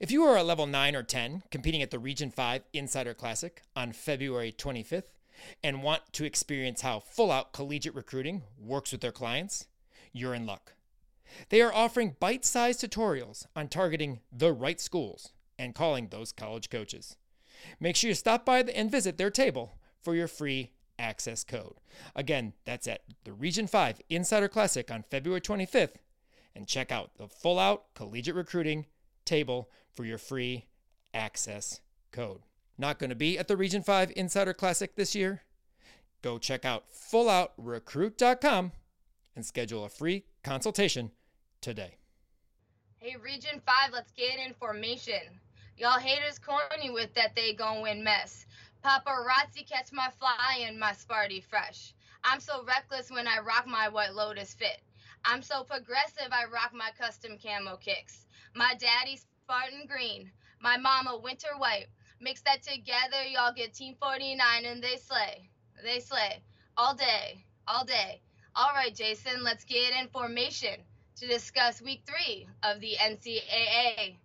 If you are a level 9 or 10 competing at the Region 5 Insider Classic on February 25th and want to experience how full out collegiate recruiting works with their clients, you're in luck. They are offering bite sized tutorials on targeting the right schools and calling those college coaches. Make sure you stop by and visit their table for your free access code. Again, that's at the Region 5 Insider Classic on February 25th. And check out the full out collegiate recruiting table for your free access code. Not going to be at the Region 5 Insider Classic this year? Go check out fulloutrecruit.com and schedule a free consultation today. Hey, Region 5, let's get in formation. Y'all haters corny with that they gon' win mess. Paparazzi catch my fly and my Sparty fresh. I'm so reckless when I rock my White Lotus fit. I'm so progressive I rock my custom camo kicks. My daddy's Spartan green, my mama winter white. Mix that together, y'all get Team 49 and they slay. They slay. All day. All day. All right, Jason, let's get in formation to discuss week three of the NCAA.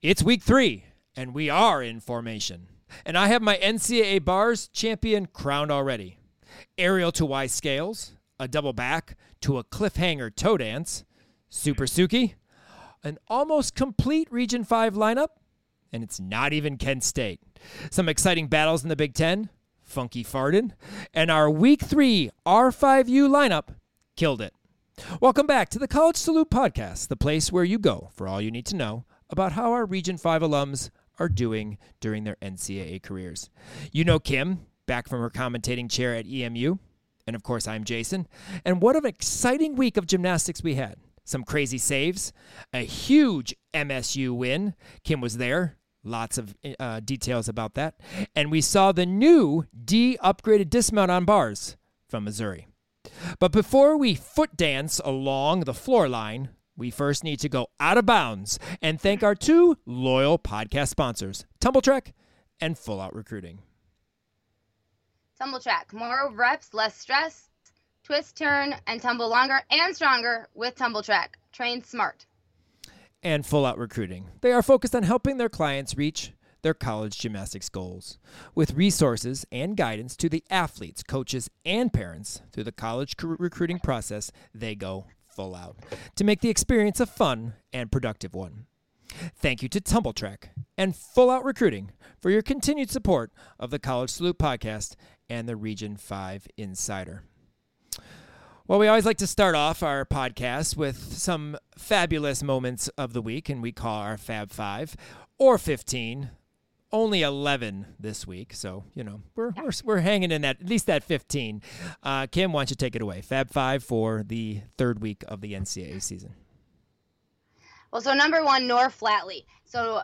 It's week three, and we are in formation. And I have my NCAA bars champion crowned already. Aerial to Y scales, a double back to a cliffhanger toe dance, Super Suki, an almost complete Region 5 lineup, and it's not even Kent State. Some exciting battles in the Big Ten, Funky Farden, and our Week 3 R5U lineup killed it. Welcome back to the College Salute Podcast, the place where you go for all you need to know about how our Region 5 alums are doing during their NCAA careers. You know Kim, back from her commentating chair at EMU. And of course, I'm Jason. And what an exciting week of gymnastics we had. Some crazy saves, a huge MSU win. Kim was there. Lots of uh, details about that. And we saw the new D upgraded dismount on bars from Missouri. But before we foot dance along the floor line, we first need to go out of bounds and thank our two loyal podcast sponsors, Tumbl Trak and Full Out Recruiting. Tumbl Trak, more reps, less stress. Twist, turn, and tumble longer and stronger with Tumbl Trak. Train smart. And Full Out Recruiting. They are focused on helping their clients reach their college gymnastics goals with resources and guidance to the athletes, coaches, and parents through the college recruiting process. They go full out to make the experience a fun and productive one. Thank you to Tumbl Trak and Full Out Recruiting for your continued support of the College Salute podcast and the Region 5 Insider. Well, we always like to start off our podcast with some fabulous moments of the week, and we call our Fab Five or 15 only 11 this week, so you know we're we're, we're hanging in that at least that 15. Uh, Kim, why don't you take it away? Fab Five for the third week of the NCAA season. Well, so number one, Norah Flatley. So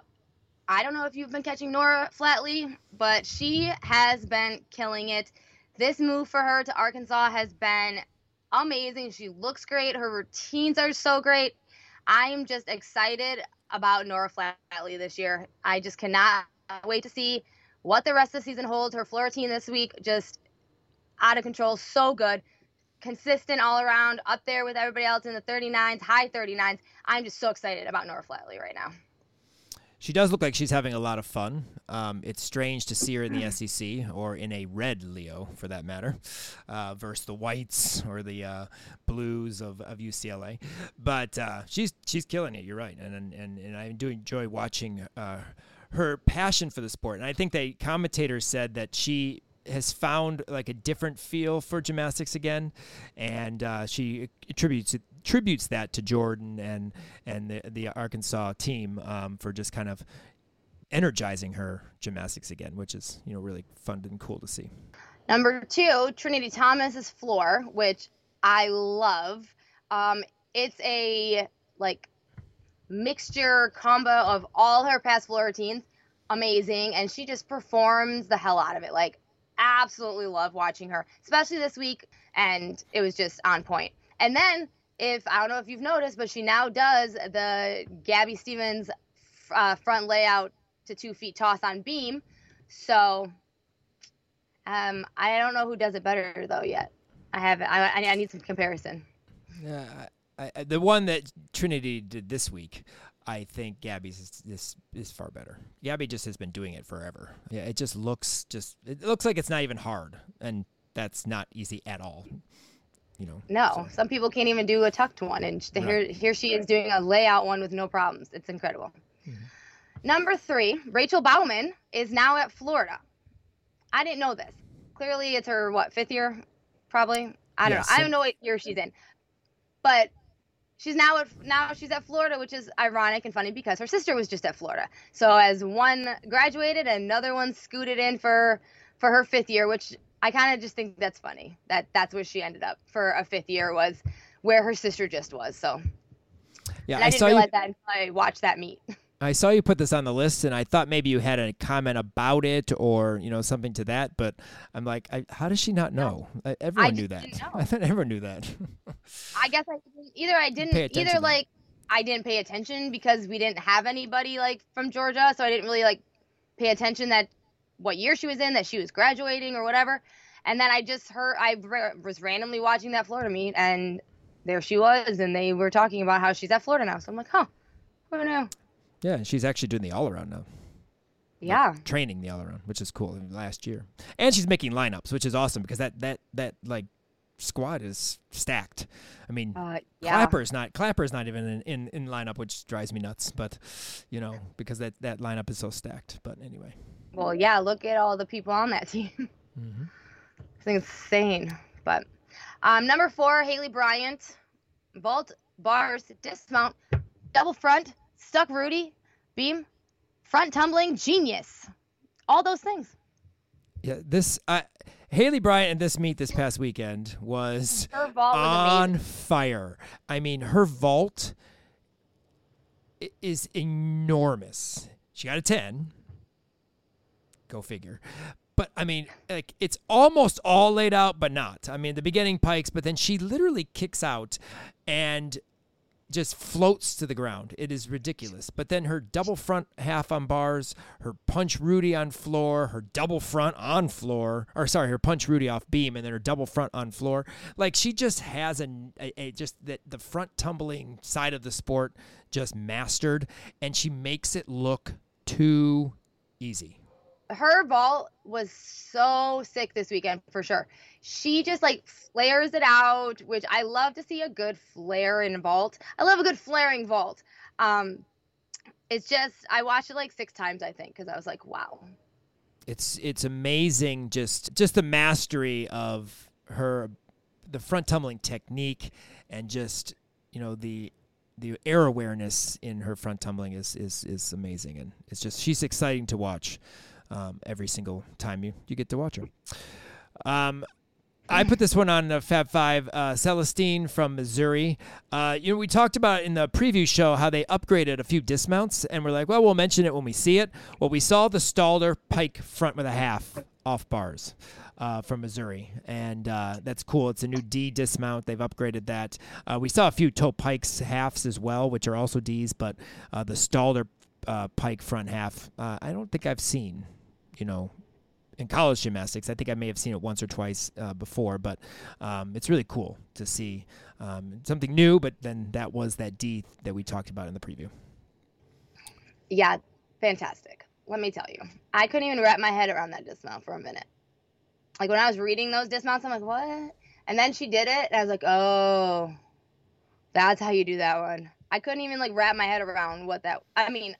I don't know if you've been catching Norah Flatley, but she has been killing it. This move for her to Arkansas has been amazing. She looks great. Her routines are so great. I am just excited about Norah Flatley this year. I just cannot wait to see what the rest of the season holds. Her floor team this week just out of control, so good. Consistent all around, up there with everybody else in the 39s, high 39s. I'm just so excited about Norah Flatley right now. She does look like she's having a lot of fun. Um, it's strange to see her in the SEC or in a red Leo, for that matter, uh, versus the whites or the uh, blues of, of UCLA. But uh, she's she's killing it. You're right, and and and I do enjoy watching uh, her passion for the sport. And I think the commentators said that she has found like a different feel for gymnastics again, and uh, she attributes attributes that to Jordyn and and the the Arkansas team um, for just kind of energizing her gymnastics again, which is you know really fun and cool to see. Number two, Trinity Thomas's floor, which I love. Um, it's a like mixture combo of all her past floor routines. Amazing. And she just performs the hell out of it. Like, absolutely love watching her, especially this week. And it was just on point. And then, if I don't know if you've noticed, but she now does the Gabby Stevens uh, front layout to two feet toss on beam. So Um, I don't know who does it better though yet. I haven't. I, I need some comparison. Yeah, I, I, the one that Trinity did this week, I think Gabby's is, is, is far better. Gabby just has been doing it forever. Yeah, it just looks just it looks like it's not even hard, and that's not easy at all. You know. No, so. some people can't even do a tucked one, and right. here here she is doing a layout one with no problems. It's incredible. Mm-hmm. Number three, Rachel Bauman is now at Florida. I didn't know this. Clearly, it's her what fifth year, probably. I don't know. I don't know what year she's in, but she's now at now she's at Florida, which is ironic and funny because her sister was just at Florida. So as one graduated, another one scooted in for for her fifth year, which I kind of just think that's funny. That that's where she ended up for a fifth year was where her sister just was. So yeah, and I, I didn't realize you... that until I watched that meet. I saw you put this on the list, and I thought maybe you had a comment about it or you know something to that. But I'm like, I, how does she not know? No. Everyone knew that. I thought everyone knew that. I guess I either I didn't either like I didn't pay attention because we didn't have anybody like from Georgia, so I didn't really like pay attention that what year she was in, that she was graduating or whatever. And then I just heard I was randomly watching that Florida meet, and there she was, and they were talking about how she's at Florida now. So I'm like, huh, who knew? Yeah, she's actually doing the all around now. Yeah. Like, training the all around, which is cool. Last year, and she's making lineups, which is awesome because that that that like squad is stacked. I mean, uh, yeah. Clapper's not Clapper's not even in, in, in lineup, which drives me nuts. But you know, because that that lineup is so stacked. But anyway. Well, yeah. Look at all the people on that team. Mm-hmm. It's insane. But um, number four, Haleigh Bryant, vault bars dismount, double front stuck Rudy, beam, front tumbling, genius. All those things. Yeah, this uh, Haleigh Bryant and this meet this past weekend was, on fire. I mean, her vault is enormous. She got a 10. Go figure. But I mean, like it's almost all laid out, but not. I mean, the beginning pikes, but then she literally kicks out and just floats to the ground. It is ridiculous. But then her double front half on bars, her punch Rudy on floor, her double front on floor, or sorry, her punch Rudy off beam, and then her double front on floor. Like she just has a, a, a just that the front tumbling side of the sport just mastered, and she makes it look too easy her vault was so sick this weekend for sure. She just like flares it out, which I love to see a good flare in vault. I love a good flaring vault. Um, it's just I watched it like six times I think because I was like, wow. It's it's amazing just just the mastery of her the front tumbling technique and just you know the the air awareness in her front tumbling is is is amazing and it's just she's exciting to watch um, every single time you, you get to watch her. Um, I put this one on the Fab Five. Uh, Celestine from Missouri. Uh, you know, we talked about in the preview show how they upgraded a few dismounts, and we're like, well, we'll mention it when we see it. Well, we saw the Stalder Pike front with a half off bars. Uh, from Missouri, and uh, that's cool. It's a new D dismount. They've upgraded that. Uh, we saw a few toe pikes halves as well, which are also Ds, but uh, the Stalder uh, pike front half, uh, I don't think I've seen you know, in college gymnastics. I think I may have seen it once or twice uh, before, but um, it's really cool to see um, something new. But then that was that D that we talked about in the preview. Yeah, fantastic. Let me tell you, I couldn't even wrap my head around that dismount for a minute. Like when I was reading those dismounts, I'm like, what? And then she did it, and I was like, oh, that's how you do that one. I couldn't even like wrap my head around what that. I mean,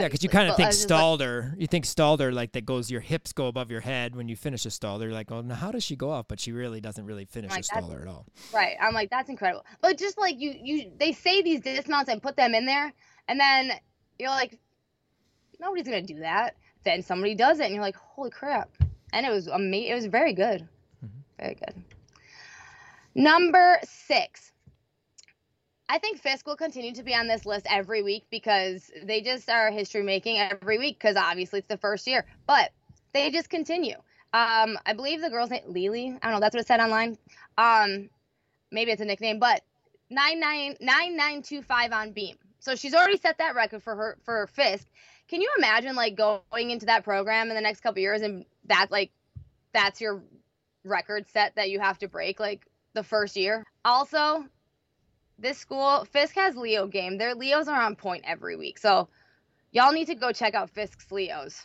yeah, because you kind of think Stalder. Like, you think Stalder like that goes your hips go above your head when you finish a Stalder. You're like, oh, now how does she go off? But she really doesn't really finish like, a Stalder at all. Right. I'm like, that's incredible. But just like you, you, they say these dismounts and put them in there, and then you're like, nobody's gonna do that. Then somebody does it, and you're like, holy crap! And it was amazing. It was very good. Mm-hmm. Very good. Number six, I think Fisk will continue to be on this list every week because they just are history making every week because obviously it's the first year, but they just continue. Um, I believe the girl's name Lily. I don't know. That's what it said online. Um, maybe it's a nickname, but nine nine nine nine two five on beam. So she's already set that record for her for Fisk. Can you imagine like going into that program in the next couple years and that like that's your record set that you have to break like the first year. Also, this school Fisk has Leo game. Their Leos are on point every week. So y'all need to go check out Fisk's Leos.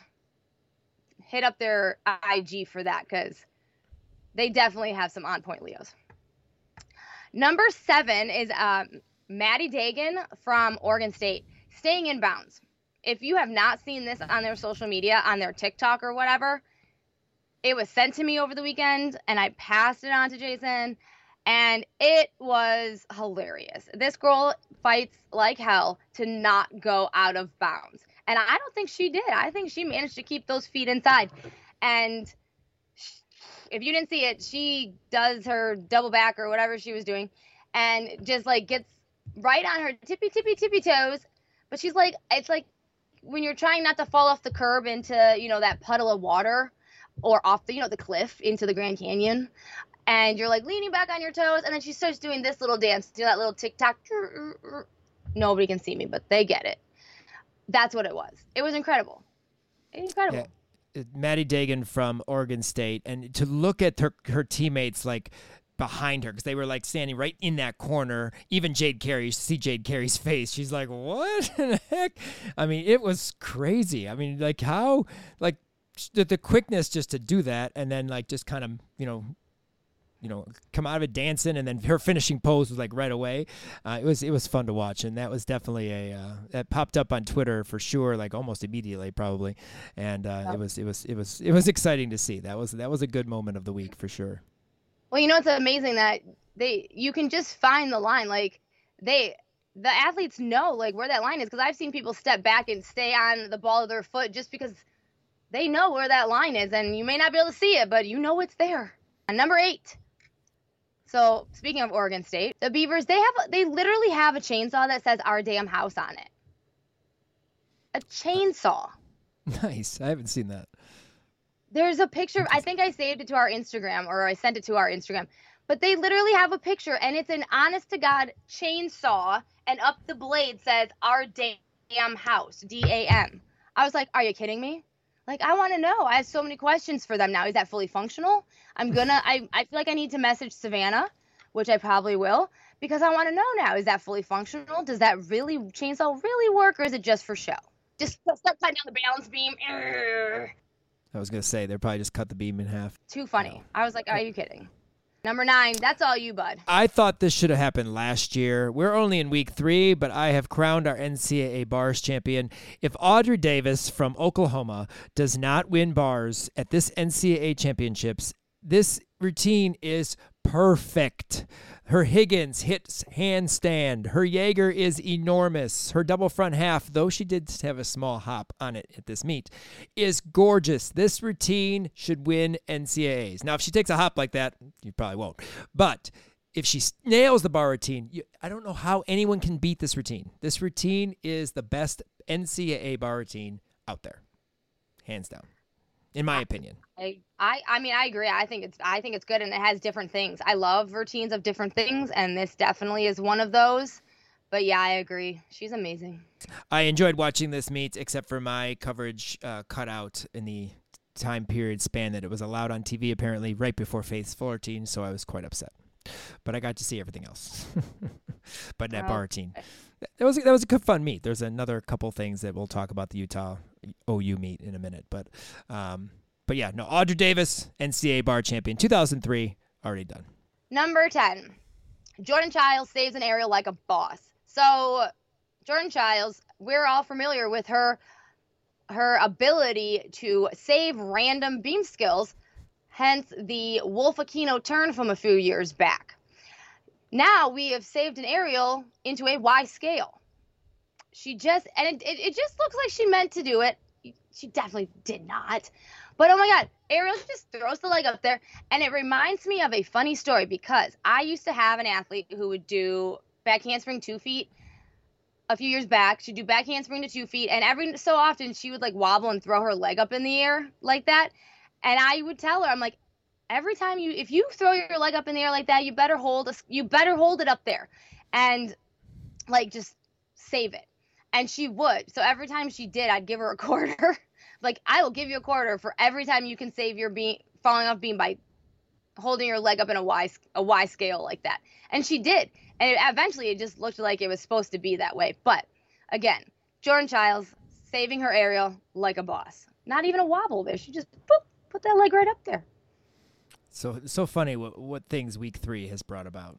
Hit up their IG for that cuz they definitely have some on point Leos. Number 7 is um, Maddie Dagan from Oregon State, staying in bounds. If you have not seen this on their social media, on their TikTok or whatever, it was sent to me over the weekend and I passed it on to Jason and it was hilarious. This girl fights like hell to not go out of bounds. And I don't think she did. I think she managed to keep those feet inside. And if you didn't see it, she does her double back or whatever she was doing and just like gets right on her tippy tippy tippy toes. But she's like, it's like when you're trying not to fall off the curb into, you know, that puddle of water or off the, you know, the cliff into the Grand Canyon. And you're like leaning back on your toes, and then she starts doing this little dance, do that little tick tock. Nobody can see me, but they get it. That's what it was. It was incredible. Incredible. Yeah. Maddie Dagan from Oregon State, and to look at her her teammates like behind her because they were like standing right in that corner. Even Jade Carey, see Jade Carey's face. She's like, "What in the heck?" I mean, it was crazy. I mean, like how like the, the quickness just to do that, and then like just kind of you know you know come out of it dancing and then her finishing pose was like right away. Uh, it was it was fun to watch and that was definitely a uh, that popped up on twitter for sure like almost immediately probably. And uh, it was it was it was it was exciting to see. That was that was a good moment of the week for sure. Well you know it's amazing that they you can just find the line like they the athletes know like where that line is because i've seen people step back and stay on the ball of their foot just because they know where that line is and you may not be able to see it but you know it's there. And number eight so speaking of Oregon State, the Beavers they have they literally have a chainsaw that says "Our Damn House" on it. A chainsaw. Nice. I haven't seen that. There's a picture. I think I saved it to our Instagram or I sent it to our Instagram. But they literally have a picture and it's an honest to God chainsaw and up the blade says "Our Damn House." D A M. I was like, "Are you kidding me?" Like I want to know. I have so many questions for them now. Is that fully functional? I'm gonna. I I feel like I need to message Savannah, which I probably will, because I want to know now. Is that fully functional? Does that really chainsaw really work, or is it just for show? Just start cutting down the balance beam. I was gonna say they probably just cut the beam in half. Too funny. No. I was like, are you kidding? Number nine, that's all you, bud. I thought this should have happened last year. We're only in week three, but I have crowned our NCAA bars champion. If Audrey Davis from Oklahoma does not win bars at this NCAA championships, this routine is perfect. Her Higgins hits handstand. Her Jaeger is enormous. Her double front half, though she did have a small hop on it at this meet, is gorgeous. This routine should win NCAAs. Now, if she takes a hop like that, you probably won't. But if she nails the bar routine, you, I don't know how anyone can beat this routine. This routine is the best NCAA bar routine out there, hands down in my opinion. I, I I mean I agree. I think it's I think it's good and it has different things. I love routines of different things and this definitely is one of those. But yeah, I agree. She's amazing. I enjoyed watching this meet except for my coverage uh, cut out in the time period span that it was allowed on TV apparently right before Faith Fullerton, so I was quite upset. But I got to see everything else. but that oh, bar routine. That was that was a good fun meet. There's another couple things that we'll talk about the Utah OU meet in a minute, but um, but yeah, no, Audrey Davis, NCAA bar champion, 2003, already done. Number 10, Jordan Chiles saves an aerial like a boss. So Jordan Chiles, we're all familiar with her her ability to save random beam skills, hence the Wolf Aquino turn from a few years back. Now we have saved an aerial into a Y scale. She just, and it, it, it just looks like she meant to do it. She definitely did not. But oh my God, aerial just throws the leg up there. And it reminds me of a funny story because I used to have an athlete who would do back handspring two feet a few years back. She'd do back handspring to two feet. And every so often she would like wobble and throw her leg up in the air like that. And I would tell her, I'm like, every time you if you throw your leg up in the air like that, you better hold a, you better hold it up there, and like just save it. And she would. So every time she did, I'd give her a quarter. like I will give you a quarter for every time you can save your beam falling off beam by holding your leg up in a Y a Y scale like that. And she did. And it, eventually it just looked like it was supposed to be that way. But again, Jordan Chiles saving her aerial like a boss. Not even a wobble there. She just boop, put that leg right up there. So so funny what what things week three has brought about.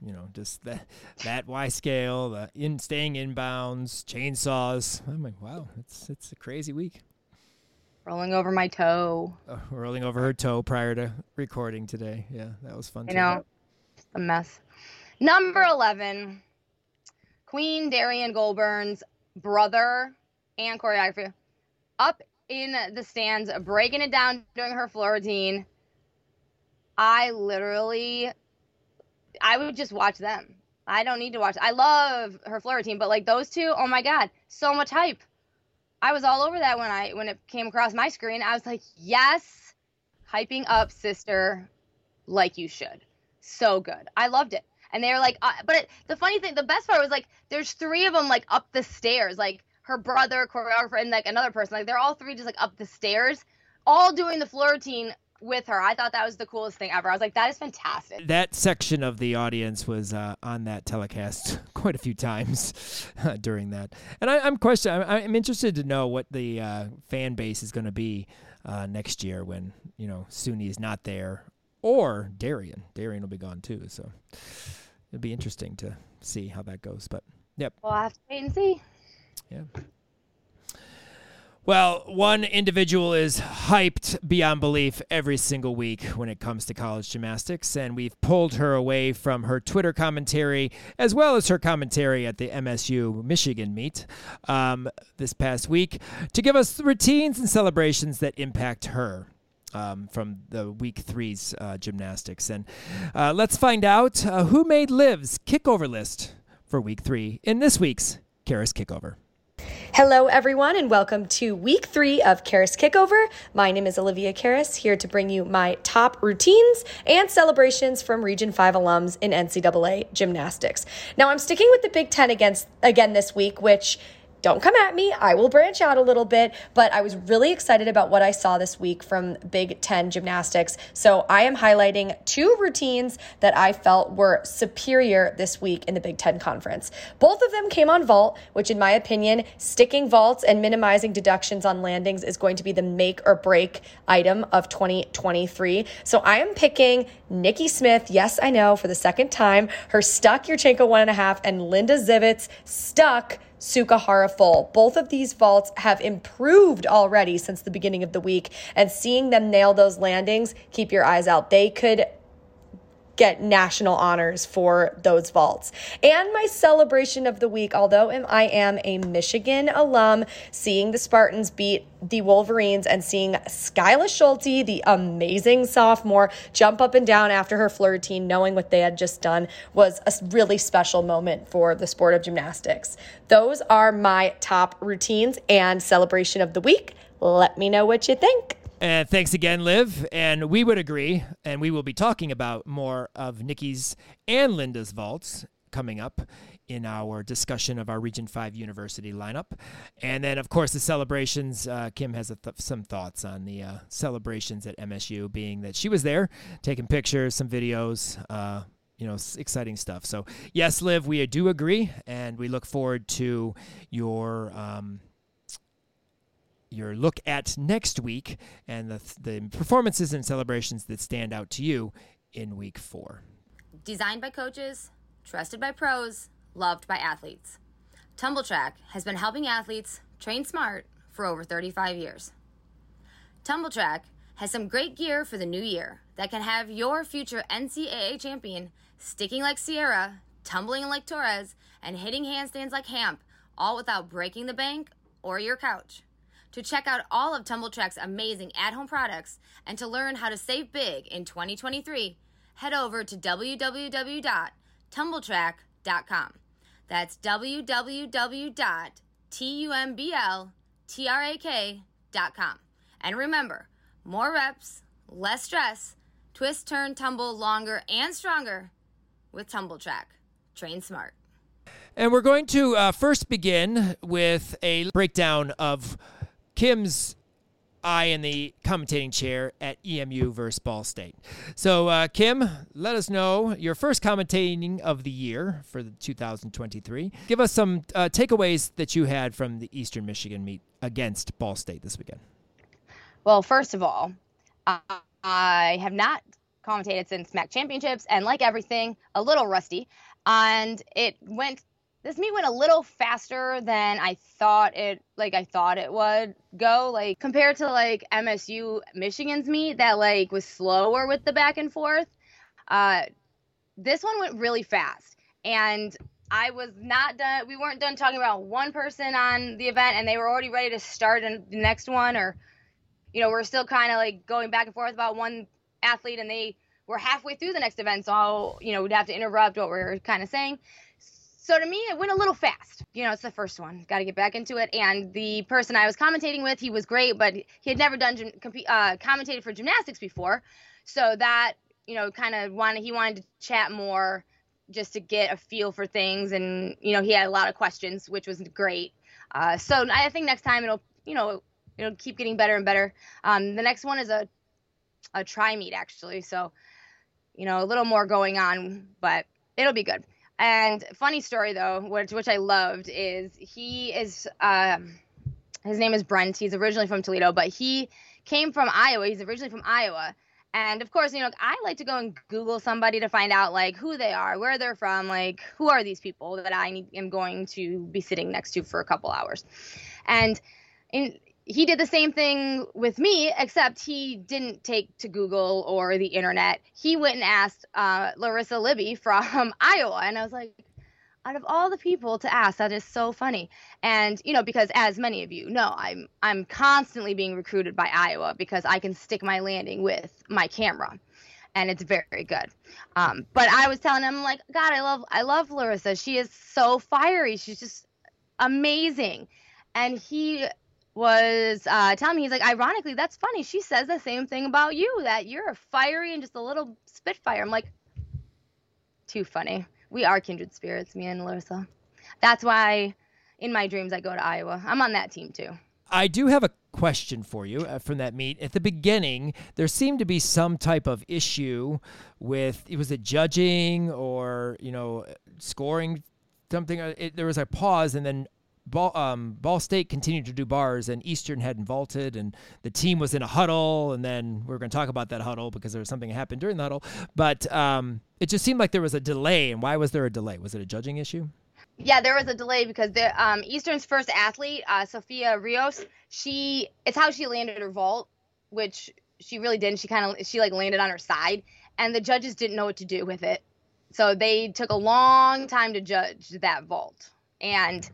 You know, just that that Y scale, the in staying inbounds, chainsaws. I'm like, wow, it's it's a crazy week. Rolling over my toe. Uh, rolling over her toe prior to recording today. Yeah, that was fun. You too. know, a mess. Number eleven, Queen Derrian Gobourne's brother and choreographer up in the stands, breaking it down during her floor routine I literally, I would just watch them. I don't need to watch. I love her floor routine, but like those two, oh my god, so much hype. I was all over that when I when it came across my screen. I was like, yes, hyping up sister, like you should. So good. I loved it. And they were like, uh, but it, the funny thing, the best part was like, there's three of them like up the stairs, like her brother, choreographer, and like another person. Like they're all three just like up the stairs, all doing the floor routine with her. I thought that was the coolest thing ever. I was like, that is fantastic. That section of the audience was uh, on that telecast quite a few times uh, during that. And I, am question. I'm, I'm, interested to know what the uh, fan base is going to be uh, next year when you know Suni is not there, or Derrian. Derrian will be gone too. So it'll be interesting to see how that goes. But yep. We'll have to wait and see. Yeah. Well, one individual is hyped beyond belief every single week when it comes to college gymnastics, and we've pulled her away from her Twitter commentary as well as her commentary at the MSU Michigan meet um, this past week to give us routines and celebrations that impact her. Um, from the week three's uh, gymnastics. And uh, let's find out uh, who made Liv's kickover list for week three in this week's Karas Kickover. Hello, everyone, and welcome to week three of Karas Kickover. My name is Olivia Karas, here to bring you my top routines and celebrations from Region 5 alums in NCAA gymnastics. Now, I'm sticking with the Big Ten against, again this week, which don't come at me. I will branch out a little bit, but I was really excited about what I saw this week from Big Ten gymnastics. So I am highlighting two routines that I felt were superior this week in the Big Ten conference. Both of them came on vault, which, in my opinion, sticking vaults and minimizing deductions on landings is going to be the make or break item of 2023. So I am picking Nikki Smith, yes, I know, for the second time, her stuck Yurchenko one and a half, and Linda Zivitz stuck Sukahara full. Both of these vaults have improved already since the beginning of the week, and seeing them nail those landings, keep your eyes out. They could get national honors for those vaults. And my celebration of the week, although I am a Michigan alum, seeing the Spartans beat the Wolverines and seeing Skyla Schulte, the amazing sophomore, jump up and down after her floor routine, knowing what they had just done, was a really special moment for the sport of gymnastics. Those are my top routines and celebration of the week. Let me know what you think. And thanks again, Liv. And we would agree, and we will be talking about more of Nikki's and Linda's vaults coming up in our discussion of our Region 5 University lineup. And then, of course, the celebrations. Uh, Kim has th- some thoughts on the uh, celebrations at MSU, being that she was there taking pictures, some videos. Uh, you know, exciting stuff. So, yes, Liv, we do agree, and we look forward to your um, your look at next week and the, the performances and celebrations that stand out to you in week four. Designed by coaches, trusted by pros, loved by athletes. Tumbl Trak has been helping athletes train smart for over 35 years. Tumbl Trak has some great gear for the new year that can have your future NCAA champion sticking like Sierra, tumbling like Torres, and hitting handstands like Hamp, all without breaking the bank or your couch. To check out all of Tumbl Trak's amazing at home products and to learn how to save big in 2023, head over to www.tumbletrack.com. That's www.tumbltrak.com. And remember, more reps, less stress, twist, turn, tumble longer and stronger with Tumbl Trak. Train smart. And we're going to uh, first begin with a breakdown of Kim's eye in the commentating chair at EMU versus Ball State. So, uh, Kim, let us know your first commentating of the year for the 2023. Give us some uh, takeaways that you had from the Eastern Michigan meet against Ball State this weekend. Well, first of all, I have not commentated since MAC championships, and like everything, a little rusty. And it went this meet went a little faster than I thought it like I thought it would go like compared to like MSU Michigan's meet that like was slower with the back and forth uh this one went really fast. And I was not done we weren't done talking about one person on the event and they were already ready to start the next one or you know we're still kind of like going back and forth about one athlete and they were halfway through the next event so you know we'd have to interrupt what we are kind of saying so to me, it went a little fast. You know, it's the first one. Got to get back into it. And the person I was commentating with, he was great, but he had never done uh, commentated for gymnastics before. So that, you know, kind of wanted he wanted to chat more just to get a feel for things. And you know, he had a lot of questions, which was great. Uh, so I think next time it'll, you know, it'll keep getting better and better. Um, the next one is a a try meet actually. So, you know, a little more going on, but it'll be good. And funny story though, which which I loved is he is um, his name is Brent. He's originally from Toledo, but he came from Iowa. He's originally from Iowa. And of course, you know, I like to go and Google somebody to find out like who they are, where they're from, like who are these people that I need, am going to be sitting next to for a couple hours. And in he did the same thing with me, except he didn't take to Google or the internet. He went and asked uh, Larissa Libby from Iowa, and I was like, out of all the people to ask, that is so funny. And you know, because as many of you know, I'm I'm constantly being recruited by Iowa because I can stick my landing with my camera, and it's very good. Um, but I was telling him like, God, I love I love Larissa. She is so fiery. She's just amazing. And he was uh, telling me, he's like, ironically, that's funny. She says the same thing about you, that you're a fiery and just a little spitfire. I'm like, too funny. We are kindred spirits, me and Larissa. That's why in my dreams I go to Iowa. I'm on that team too. I do have a question for you uh, from that meet. At the beginning, there seemed to be some type of issue with it was it judging or you know scoring something. Uh, it, there was a pause, and then Ball, um, Ball State continued to do bars, and Eastern hadn't vaulted, and the team was in a huddle. And then we are going to talk about that huddle because there was something that happened during the huddle. But um, it just seemed like there was a delay. And why was there a delay? Was it a judging issue? Yeah, there was a delay because the um, Eastern's first athlete, uh, Sofia Rios, she it's how she landed her vault, which she really didn't. She kind of she like landed on her side, and the judges didn't know what to do with it, so they took a long time to judge that vault. And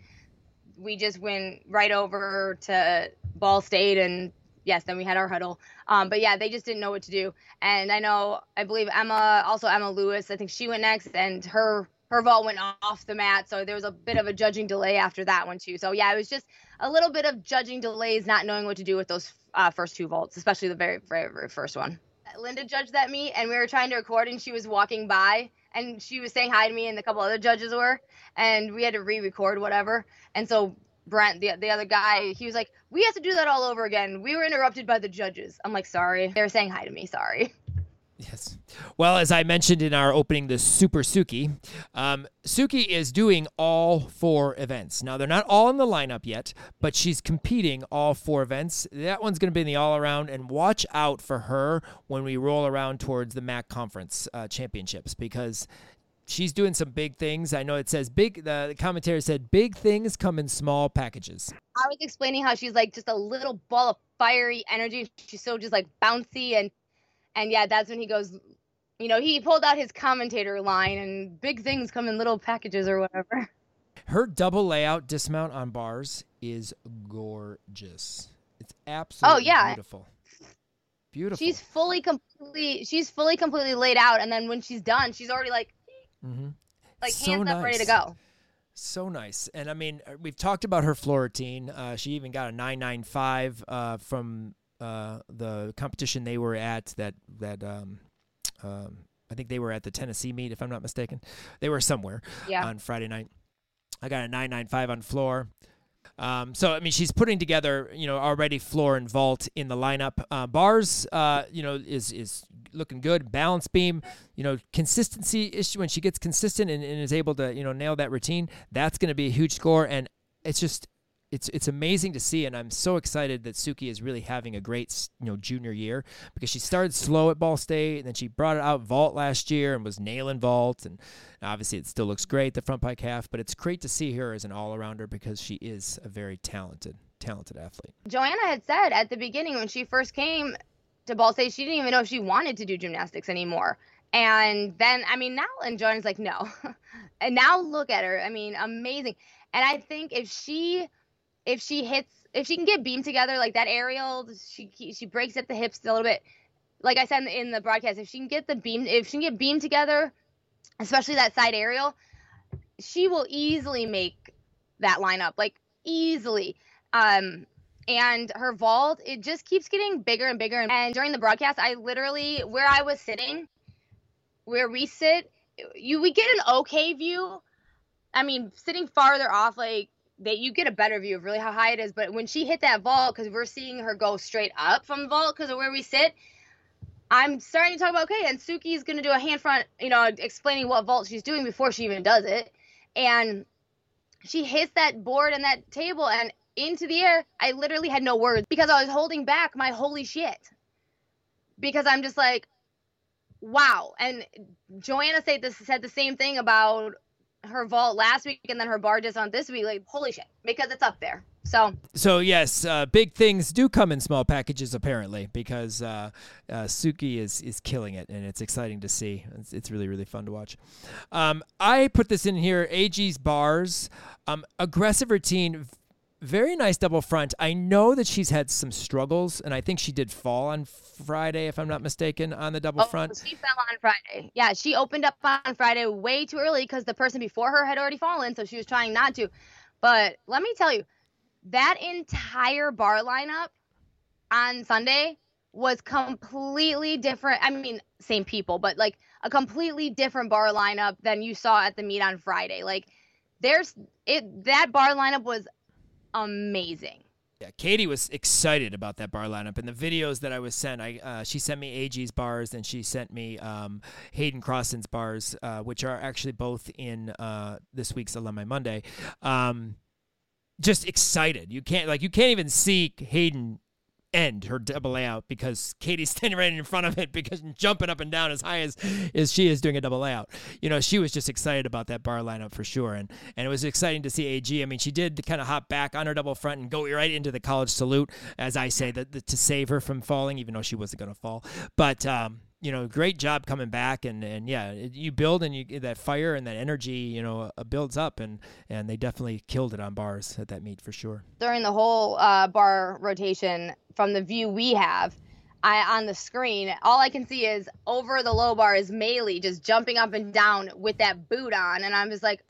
we just went right over to Ball State and yes, then we had our huddle. Um, but yeah, they just didn't know what to do. And I know, I believe Emma, also Emma Lewis, I think she went next, and her her vault went off the mat. So there was a bit of a judging delay after that one too. So yeah, it was just a little bit of judging delays, not knowing what to do with those uh, first two vaults, especially the very, very, very first one. Linda judged that meet, and we were trying to record, and she was walking by, and she was saying hi to me, and a couple other judges were, and we had to re-record whatever. And so Brent, the the other guy, he was like, "We have to do that all over again. We were interrupted by the judges." I'm like, "Sorry." They were saying hi to me. Sorry. Yes. Well, as I mentioned in our opening, the Super Suki, um, Suki is doing all four events. Now, they're not all in the lineup yet, but she's competing all four events. That one's going to be in the all around, and watch out for her when we roll around towards the MAC Conference uh, Championships because she's doing some big things. I know it says big. The commentator said big things come in small packages. I was explaining how she's like just a little ball of fiery energy. She's so just like bouncy and and yeah, that's when he goes. You know, he pulled out his commentator line and big things come in little packages or whatever. Her double layout dismount on bars is gorgeous. It's absolutely oh, yeah. beautiful. Beautiful. She's fully completely she's fully completely laid out and then when she's done, she's already like Mm-hmm. Like so hands nice. up, ready to go. So nice. And I mean, uh, we've talked about her floor routine. Uh, she even got a 995 uh, from uh, the competition they were at that, that, um, um, I think they were at the Tennessee meet, if I'm not mistaken. They were somewhere yeah. on Friday night. I got a 995 on floor. Um, so I mean, she's putting together, you know, already floor and vault in the lineup. Uh, bars, uh, you know, is is looking good. Balance beam, you know, consistency issue when she gets consistent and, and is able to, you know, nail that routine. That's going to be a huge score, and it's just it's it's amazing to see, and I'm so excited that Suki is really having a great you know junior year because she started slow at Ball State, and then she brought it out vault last year and was nailing vault, and obviously it still looks great the front pike half, but it's great to see her as an all arounder because she is a very talented talented athlete. Joanna had said at the beginning when she first came to Ball State, she didn't even know if she wanted to do gymnastics anymore. And then, I mean, now, and Joanna's like, no. and now look at her. I mean, amazing. And I think if she if she hits if she can get beam together like that aerial she she breaks at the hips a little bit. Like i said in the broadcast if she can get the beam if she can get beam together especially that side aerial she will easily make that lineup like easily. Um and her vault it just keeps getting bigger and bigger. And during the broadcast i literally where i was sitting where we sit you we get an okay view. I mean sitting farther off like that you get a better view of really how high it is. But when she hit that vault, because we're seeing her go straight up from the vault because of where we sit, I'm starting to talk about okay, and Suki's gonna do a hand front, you know, explaining what vault she's doing before she even does it, and she hits that board and that table and into the air. I literally had no words because I was holding back my holy shit because I'm just like, wow. And Joanna said this said the same thing about her vault last week and then her bar on this week. Like, holy shit, because it's up there. So, so yes, uh, big things do come in small packages apparently because uh, uh, Suki is is killing it and it's exciting to see. It's, it's really really fun to watch. Um, I put this in here. AG's bars, um, aggressive routine, very nice double front. I know that she's had some struggles, and I think she did fall on Friday, if I'm not mistaken, on the double oh, front. She fell on Friday. Yeah, she opened up on Friday way too early because the person before her had already fallen, so she was trying not to. But let me tell you, that entire bar lineup on Sunday was completely different. I mean, same people, but like a completely different bar lineup than you saw at the meet on Friday. Like, there's it that bar lineup was amazing. Yeah, Katie was excited about that bar lineup, and the videos that I was sent, I uh, she sent me AG's bars, and she sent me um, Hayden Crossan's bars, uh, which are actually both in uh, this week's Alumni Monday. Um, just excited. You can't like you can't even see Hayden end her double layout because Katie's standing right in front of it because jumping up and down as high as, as she is doing a double layout. You know, she was just excited about that bar lineup for sure. And and it was exciting to see AG. I mean, she did kind of hop back on her double front and go right into the college salute, as I say, that to save her from falling, even though she wasn't going to fall. But um, you know, great job coming back, and and yeah, you build and you that fire and that energy, you know, uh, builds up, and and they definitely killed it on bars at that meet for sure. During the whole uh, bar rotation, from the view we have, I on the screen, all I can see is over the low bar is Maylee just jumping up and down with that boot on, and I'm just like,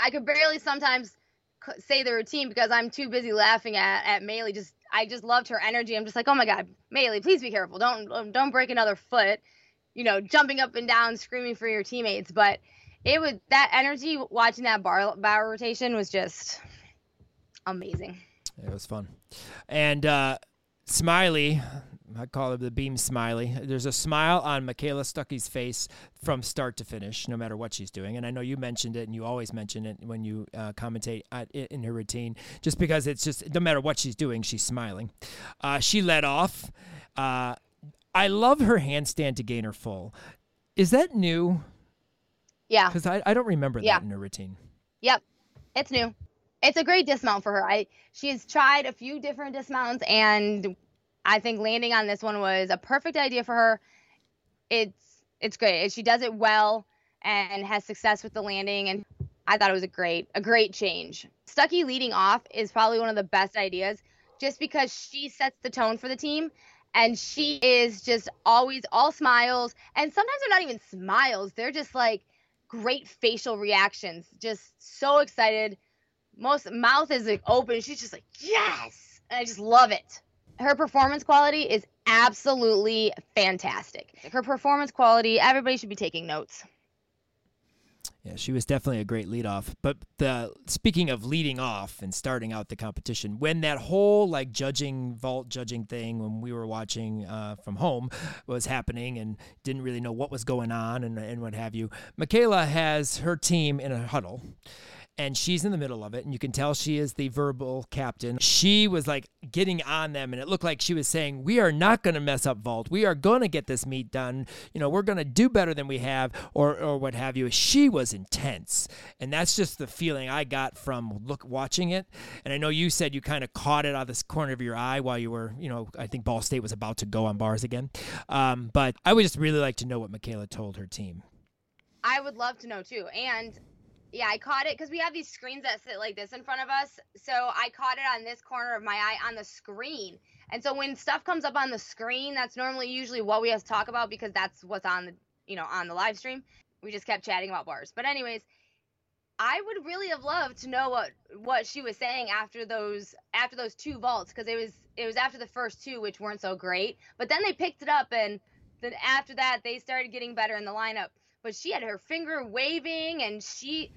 I could barely sometimes say the routine because I'm too busy laughing at at Maylee just I just loved her energy. I'm just like, oh my god, Maylee, please be careful. Don't um, don't break another foot. You know, jumping up and down, screaming for your teammates. But it was that energy watching that bar bar rotation was just amazing. It was fun, and uh, Smiley, I call it the beam smiley. There's a smile on Michaela Stuckey's face from start to finish, no matter what she's doing. And I know you mentioned it, and you always mention it when you uh, commentate at, in her routine, just because it's just no matter what she's doing, she's smiling. Uh, she led off. Uh, I love her handstand to gainer full. Is that new? Yeah. Because I, I don't remember yeah. that in her routine. Yep, it's new. It's a great dismount for her. I she has tried a few different dismounts and I think landing on this one was a perfect idea for her. It's it's great. She does it well and has success with the landing and I thought it was a great a great change. Stucky leading off is probably one of the best ideas just because she sets the tone for the team and she is just always all smiles and sometimes they're not even smiles. They're just like great facial reactions. Just so excited. Most mouth is like open. She's just like, "Yes." And I just love it her performance quality is absolutely fantastic. Her performance quality, everybody should be taking notes. Yeah, she was definitely a great leadoff. But the speaking of leading off and starting out the competition, when that whole like judging vault judging thing when we were watching uh, from home was happening and didn't really know what was going on and and what have you, Michaela has her team in a huddle and she's in the middle of it and you can tell she is the verbal captain. She was like getting on them and it looked like she was saying we are not going to mess up vault. We are going to get this meet done. You know we're going to do better than we have or or what have you. She was intense and that's just the feeling i got from look watching it. And i know you said you kind of caught it out of this corner of your eye while you were you know i think ball state was about to go on bars again. Um, but i would just really like to know what michaela told her team. I would love to know too. And yeah, I caught it because we have these screens that sit like this in front of us. So I caught it on this corner of my eye on the screen. And so when stuff comes up on the screen, that's normally usually what we have to talk about because that's what's on the you know on the live stream. We just kept chatting about bars. But anyways, I would really have loved to know what what she was saying after those after those two vaults because it was it was after the first two which weren't so great. But then they picked it up and then after that they started getting better in the lineup but she had her finger waving and she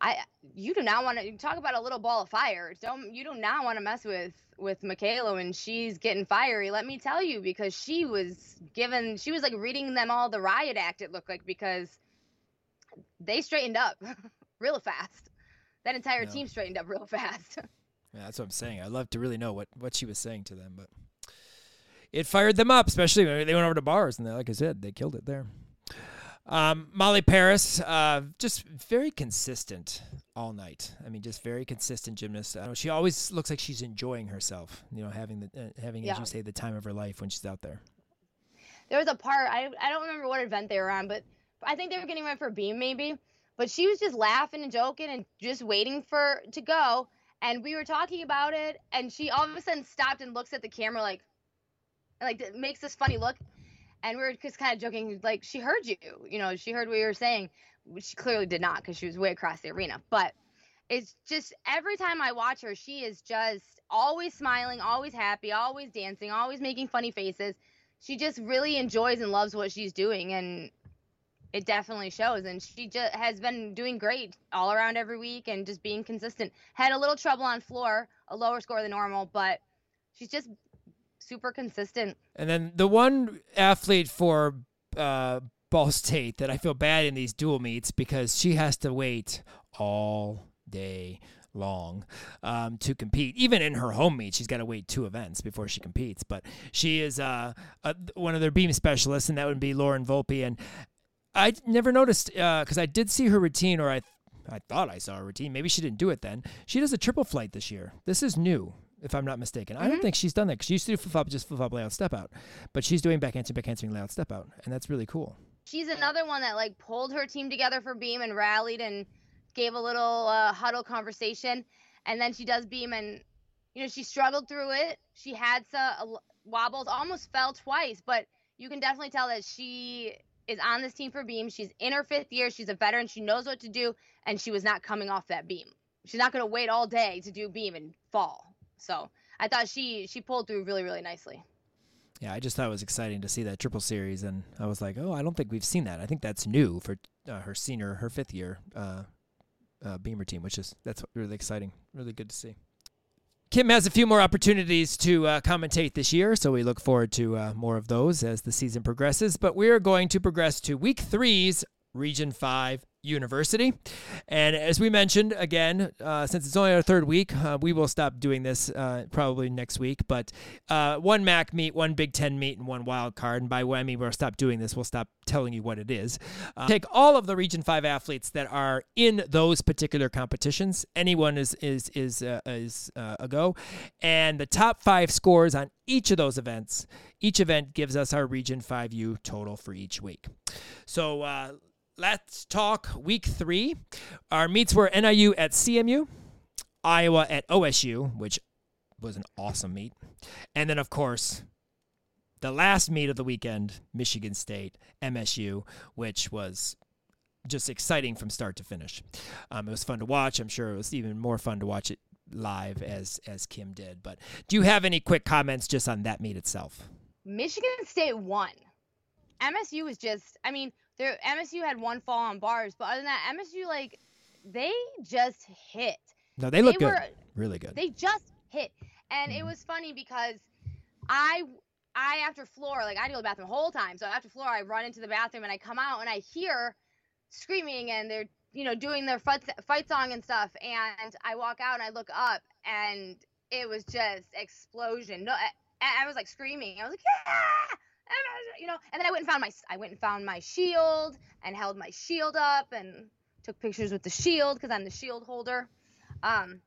I you do not want to talk about a little ball of fire. Don't you do not want to mess with with Michaela when she's getting fiery. Let me tell you because she was given she was like reading them all the riot act it looked like because they straightened up real fast. That entire team straightened up real fast. yeah, that's what I'm saying. I'd love to really know what what she was saying to them, but it fired them up, especially when they went over to bars and they, like I said, they killed it there. Um, Molly Paris, uh, just very consistent all night. I mean, just very consistent gymnast. Uh, she always looks like she's enjoying herself. You know, having the uh, having yeah. as you say the time of her life when she's out there. There was a part I I don't remember what event they were on, but I think they were getting ready for beam maybe. But she was just laughing and joking and just waiting for to go. And we were talking about it, and she all of a sudden stopped and looks at the camera like, like makes this funny look and we were just kind of joking like she heard you you know she heard what you were saying which she clearly did not because she was way across the arena but it's just every time i watch her she is just always smiling always happy always dancing always making funny faces. She just really enjoys and loves what she's doing and it definitely shows and she just has been doing great all around every week and just being consistent. Had a little trouble on floor a lower score than normal but she's just super consistent. And then the one athlete for uh, Ball State that I feel bad in these dual meets because she has to wait all day long um, to compete. Even in her home meet, she's got to wait two events before she competes. But she is uh, a, one of their beam specialists, and that would be Lauren Volpe. And I never noticed because uh, I did see her routine, or I I thought I saw a routine. Maybe she didn't do it then. She does a triple flight this year. This is new if I'm not mistaken. Mm-hmm. I don't mm-hmm. think she's done that because she used to do flip flop, just flip flop, layout, step out. But she's doing back handspring, back handspring, layout, step out, and that's really cool. She's another one that like pulled her team together for beam and rallied and gave a little uh, huddle conversation, and then she does beam and you know she struggled through it. She had some uh, wobbles, almost fell twice, but you can definitely tell that she is on this team for beam. She's in her fifth year. She's a veteran. She knows what to do, and she was not coming off that beam. She's not going to wait all day to do beam and fall. So I thought she she pulled through really really nicely. Yeah, I just thought it was exciting to see that triple series, and I was like, oh, I don't think we've seen that. I think that's new for uh, her senior, her fifth year uh, uh, Beamer team, which is that's really exciting, really good to see. Kim has a few more opportunities to uh, commentate this year, so we look forward to uh, more of those as the season progresses. But we are going to progress to week three's Region 5 University. And as we mentioned, again, uh, since it's only our third week, uh, we will stop doing this uh, probably next week. But uh, one MAC meet, one Big Ten meet, and one wild card. And by when I mean we'll stop doing this, we'll stop telling you what it is. Uh, take all of the Region 5 athletes that are in those particular competitions. Anyone is, is, is, uh, is a go. And the top five scores on each of those events. Each event gives us our Region 5U total for each week. So, Let's talk week three. Our meets were NIU at CMU, Iowa at OSU, which was an awesome meet. And then, of course, the last meet of the weekend, Michigan State, MSU, which was just exciting from start to finish. Um, it was fun to watch. I'm sure it was even more fun to watch it live as as Kim did. But do you have any quick comments just on that meet itself? Michigan State won. MSU was just, I mean, there MSU had one fall on bars, but other than that, MSU like they just hit. No, they look They good. were- really good. They just hit, and it Mhm. was funny because I I after floor like I do the bathroom the whole time. So after floor, I run into the bathroom and I come out and I hear screaming and they're you know doing their fight fight song and stuff. And I walk out and I look up and it was just explosion. No, I, I was like screaming. I was like yeah. You know, and then I went and found my I went and found my shield and held my shield up and took pictures with the shield because I'm the shield holder. Um,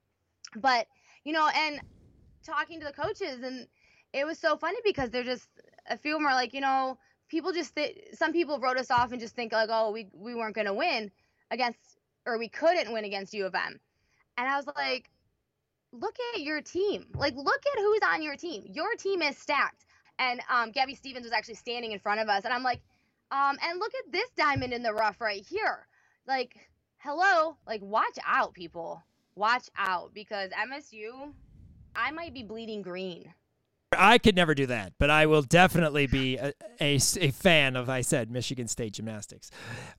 but you know, and talking to the coaches, and it was so funny because they're just a few of them are like, you know, people just th- some people wrote us off and just think like, oh, we we weren't gonna win against or we couldn't win against U of M, and I was like, look at your team, like look at who's on your team. Your team is stacked, and um, Gabby Stevens was actually standing in front of us, and I'm like, um, and look at this diamond in the rough right here, like. Hello, like watch out, people watch out because MSU, I might be bleeding green. I could never do that, but I will definitely be a, a, a fan of, I said, Michigan State gymnastics,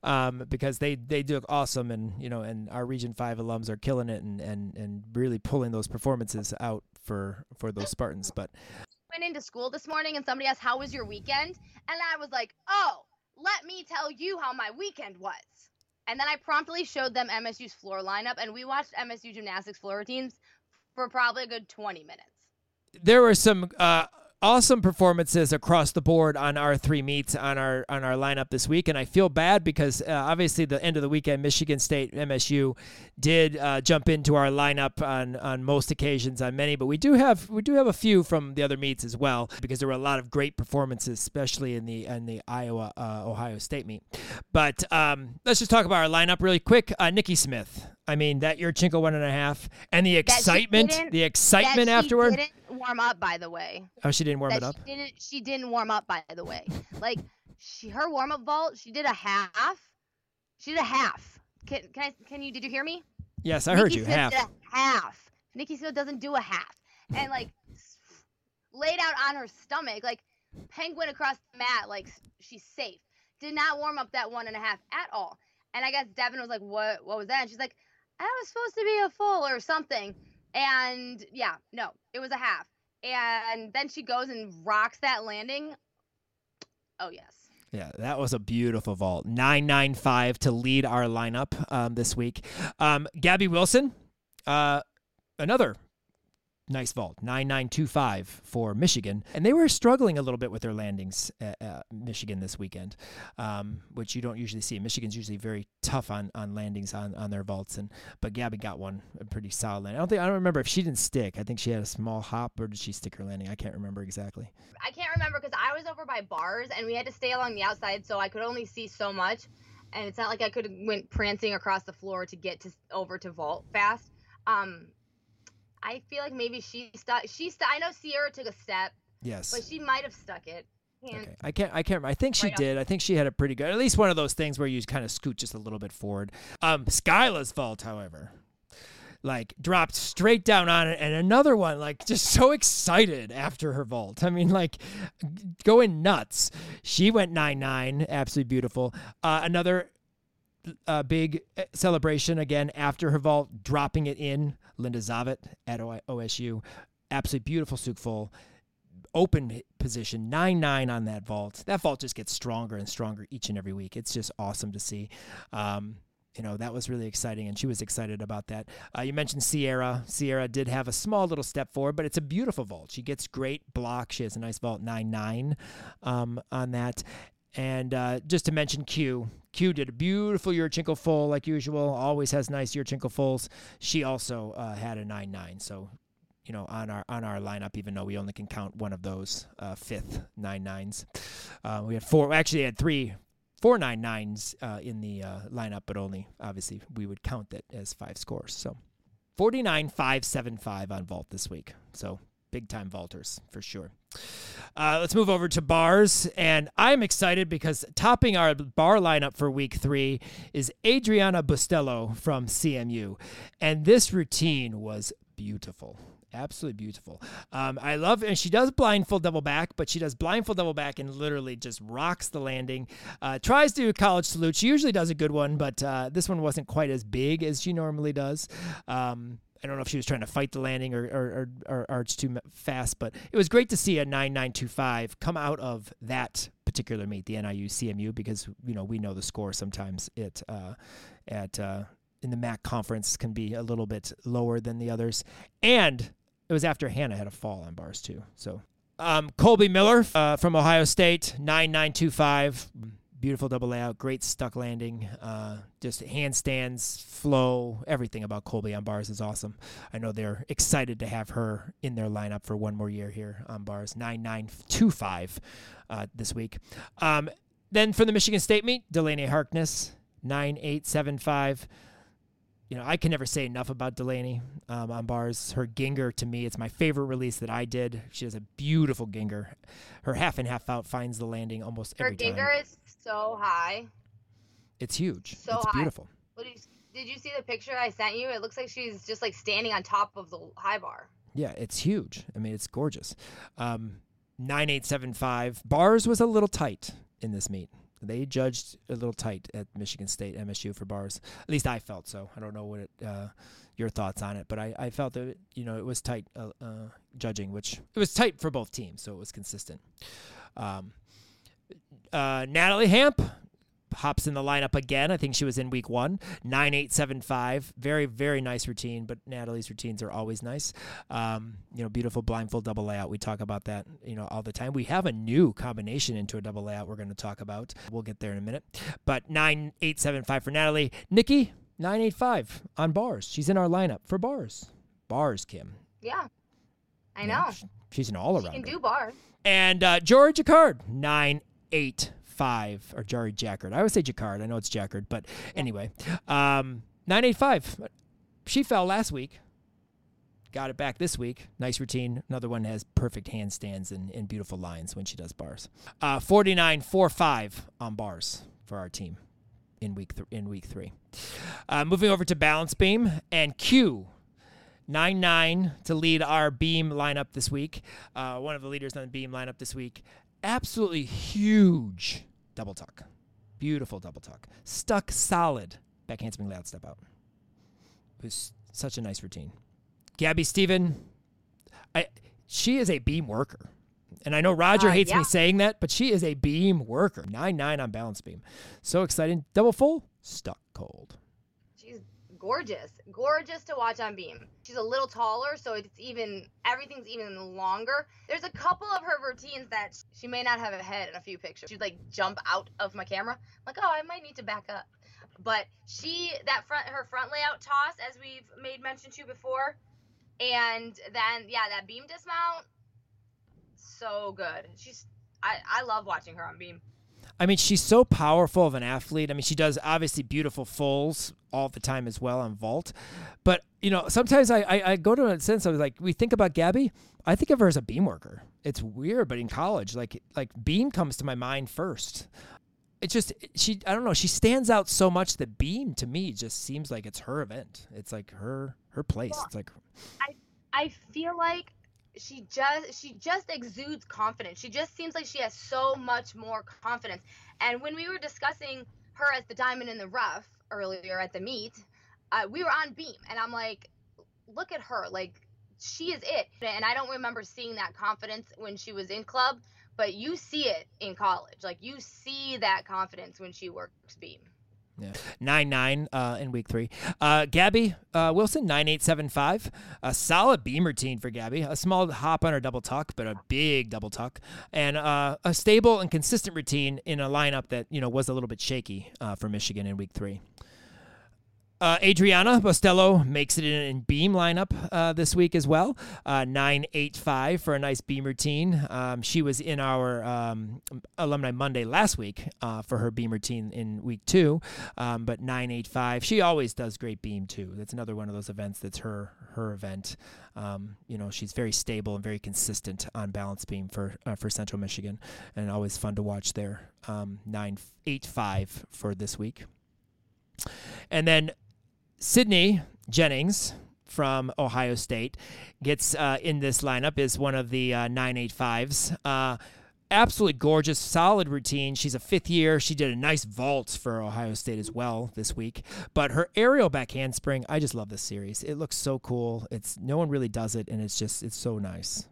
um, because they, they do awesome, and you know, and our Region Five alums are killing it, and, and, and really pulling those performances out for for those Spartans. But Went into school this morning and somebody asked, How was your weekend? And I was like, Oh, let me tell you how my weekend was. And then I promptly showed them MSU's floor lineup, and we watched MSU gymnastics floor routines for probably a good 20 minutes. there were some uh, awesome performances across the board on our three meets on our on our lineup this week, and I feel bad because uh, obviously the end of the weekend, Michigan State MSU did uh, jump into our lineup on on most occasions on many, but we do have we do have a few from the other meets as well because there were a lot of great performances, especially in the in the Iowa uh, Ohio State meet. But um, let's just talk about our lineup really quick. Uh, Nikki Smith. I mean that Yurchenko one and a half, and the excitement, the excitement afterward. She didn't warm up, by the way. Oh, she didn't warm that it up. She didn't, she didn't warm up, by the way. Like, she, her warm up vault, she did a half. She did a half. Can, can I, can you, did you hear me? Yes, I heard you. Smith Half. Did a half. Nikki Smith doesn't do a half. And like laid out on her stomach, like penguin across the mat, like she's safe. Did not warm up that one and a half at all. And I guess Devin was like, "What? What was that?" And she's like, "I was supposed to be a full or something." And yeah, no, it was a half. And then she goes and rocks that landing. Oh yes. Yeah, that was a beautiful vault. 995 to lead our lineup um, this week. Um, Gabby Wilson, uh, another nice vault. 9925 for Michigan. And they were struggling a little bit with their landings at uh, Michigan this weekend, um, which you don't usually see. Michigan's usually very tough on, on landings on, on their vaults. and But Gabby got one, a pretty solid landing. I don't think I don't remember if she didn't stick. I think she had a small hop or did she stick her landing? I can't remember exactly. I can't remember because I was over by bars and we had to stay along the outside, so I could only see so much. And it's not like I could have went prancing across the floor to get to over to vault fast. Um, I feel like maybe she stuck. She stu- I know Sierra took a step, Yes. but she might have stuck it. Okay, I can't. I can't. remember. I think she Right off. did. I think she had a pretty good. At least one of those things where you kind of scoot just a little bit forward. Um, Skyla's vault, however, like dropped straight down on it, and another one like just so excited after her vault. I mean, like going nuts. She went nine nine, absolutely beautiful. Uh, another uh, big uh, celebration again after her vault, dropping it in. Linda Zavitt at OSU, absolutely beautiful Suk full open position, 9 9 on that vault. That vault just gets stronger and stronger each and every week. It's just awesome to see. Um, you know, that was really exciting, and she was excited about that. Uh, you mentioned Sierra. Sierra did have a small little step forward, but it's a beautiful vault. She gets great block. She has a nice vault 9 9 um, on that. And uh, just to mention Q, Q did a beautiful Yurchenko full like usual. Always has nice Yurchenko fulls. She also uh, had a 9 9. So you know, on our on our lineup, even though we only can count one of those uh, fifth nine nines. Uh, we had four. Actually, had three four nine nines uh, in the uh, lineup, but only obviously we would count that as five scores. So forty nine five seven five on vault this week. So big time vaulters for sure. Uh, let's move over to bars, and I'm excited because topping our bar lineup for week three is Adriana Bustello from CMU, and this routine was beautiful Absolutely beautiful. Um, I love, and she does blind full double back, but she does blind full double back and literally just rocks the landing. Uh, tries to do a college salute. She usually does a good one, but uh, this one wasn't quite as big as she normally does. Um, I don't know if she was trying to fight the landing or, or, or, or arch too fast, but it was great to see a 9925 come out of that particular meet, the NIU CMU, because you know we know the score sometimes. It uh, at uh, in the MAC conference can be a little bit lower than the others, and it was after Hannah had a fall on bars too. So um, Colby Miller uh, from Ohio State, 9925 beautiful double layout, great stuck landing, uh, just handstands, flow, everything about Colby on bars is awesome. I know they're excited to have her in their lineup for one more year here on bars, 9925 uh, this week. Um, then for the Michigan State meet, Delaney Harkness, 9875 you know, I can never say enough about Delaney um, on bars. Her Gienger to me, it's my favorite release that I did. She has a beautiful Gienger. Her half and half out finds the landing almost Her every time. is so high. It's huge. So it's high. beautiful. What did you, did you see the picture I sent you? It looks like she's just like standing on top of the high bar. Yeah, it's huge. I mean, it's gorgeous. Um, 9875. Bars was a little tight in this meet. They judged a little tight at Michigan State MSU for bars. At least I felt so. I don't know what it, uh, your thoughts on it, but I, I felt that you know it was tight uh, uh, judging, which it was tight for both teams, so it was consistent. Um, uh, Natalie Hamp hops in the lineup again. I think she was in week one. Nine eight seven five. Very very nice routine, but Natalie's routines are always nice. Um, you know, beautiful blind full double layout. We talk about that you know all the time. We have a new combination into a double layout. We're going to talk about. We'll get there in a minute. But nine eight seven five for Natalie. Nikki nine eight five on bars. She's in our lineup for bars. Bars, Kim. Yeah, I know. sh- She's an all She around. can do bars. And uh, Jory Jacquard, 985, or Jory Jacquard. I always say Jacquard. I know it's Jacquard, but anyway, um, 985. She fell last week. Got it back this week. Nice routine. Another one has perfect handstands and, and beautiful lines when she does bars. Uh, 49.45 on bars for our team in week th- in week three. Uh, moving over to balance beam and Q. 9 9 to lead our beam lineup this week. Uh, one of the leaders on the beam lineup this week. Absolutely huge double tuck. Beautiful double tuck. Stuck solid. Back handspring layout step out. It was such a nice routine. Gabby Steven, I, she is a beam worker. And I know Roger Uh, hates yeah. me saying that, but she is a beam worker. 9 9 on balance beam. So exciting. Double full, stuck cold. Gorgeous, gorgeous to watch on beam. She's a little taller, so it's even everything's even longer. There's a couple of her routines that she may not have a head in a few pictures. She'd like jump out of my camera, like oh I might need to back up. But she that front her front layout toss as we've made mention to before, and then yeah that beam dismount, so good. She's I I love watching her on beam. I mean, she's so powerful of an athlete. I mean, she does obviously beautiful fulls all the time as well on vault. But, you know, sometimes I, I, I go to a sense of like, we think about Gabby, I think of her as a beam worker. It's weird, but in college, like, like beam comes to my mind first. It's just, she, I don't know, she stands out so much that beam to me just seems like it's her event. It's like her, her place. It's like, I I feel like she just she just exudes confidence. She just seems like she has so much more confidence. And when we were discussing her as the diamond in the rough earlier at the meet, uh, we were on beam, and I'm like, look at her, like she is it. And I don't remember seeing that confidence when she was in club, but you see it in college. Like you see that confidence when she works beam. Yeah. 9 9 uh, in week three. Uh, Gabby uh, Wilson, 9875. A solid beam routine for Gabby. A small hop on her double tuck, but a big double tuck. And uh, a stable and consistent routine in a lineup that, you know, was a little bit shaky uh, for Michigan in week three. Uh, Adriana Bostello makes it in, beam lineup uh, this week as well. Uh, 985 for a nice beam routine. Um, she was in our um, Alumni Monday last week uh, for her beam routine in week two, um, but 985. She always does great beam too. That's another one of those events that's her her event. Um, you know, she's very stable and very consistent on balance beam for uh, for Central Michigan, and always fun to watch there. Um, 985 for this week. And then Sydney Jennings, from Ohio State gets uh, in this lineup is one of the uh, 985s. Uh, absolutely gorgeous, solid routine. She's a fifth year. She did a nice vault for Ohio State as well this week. But her aerial back handspring, I just love this series. It looks so cool. It's no one really does it, and it's just it's so nice.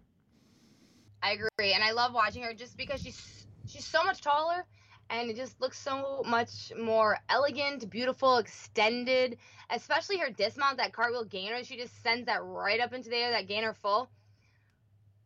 I agree, and I love watching her just because she's she's so much taller and it just looks so much more elegant, beautiful, extended. Especially her dismount, that cartwheel gainer, she just sends that right up into the air, that gainer full.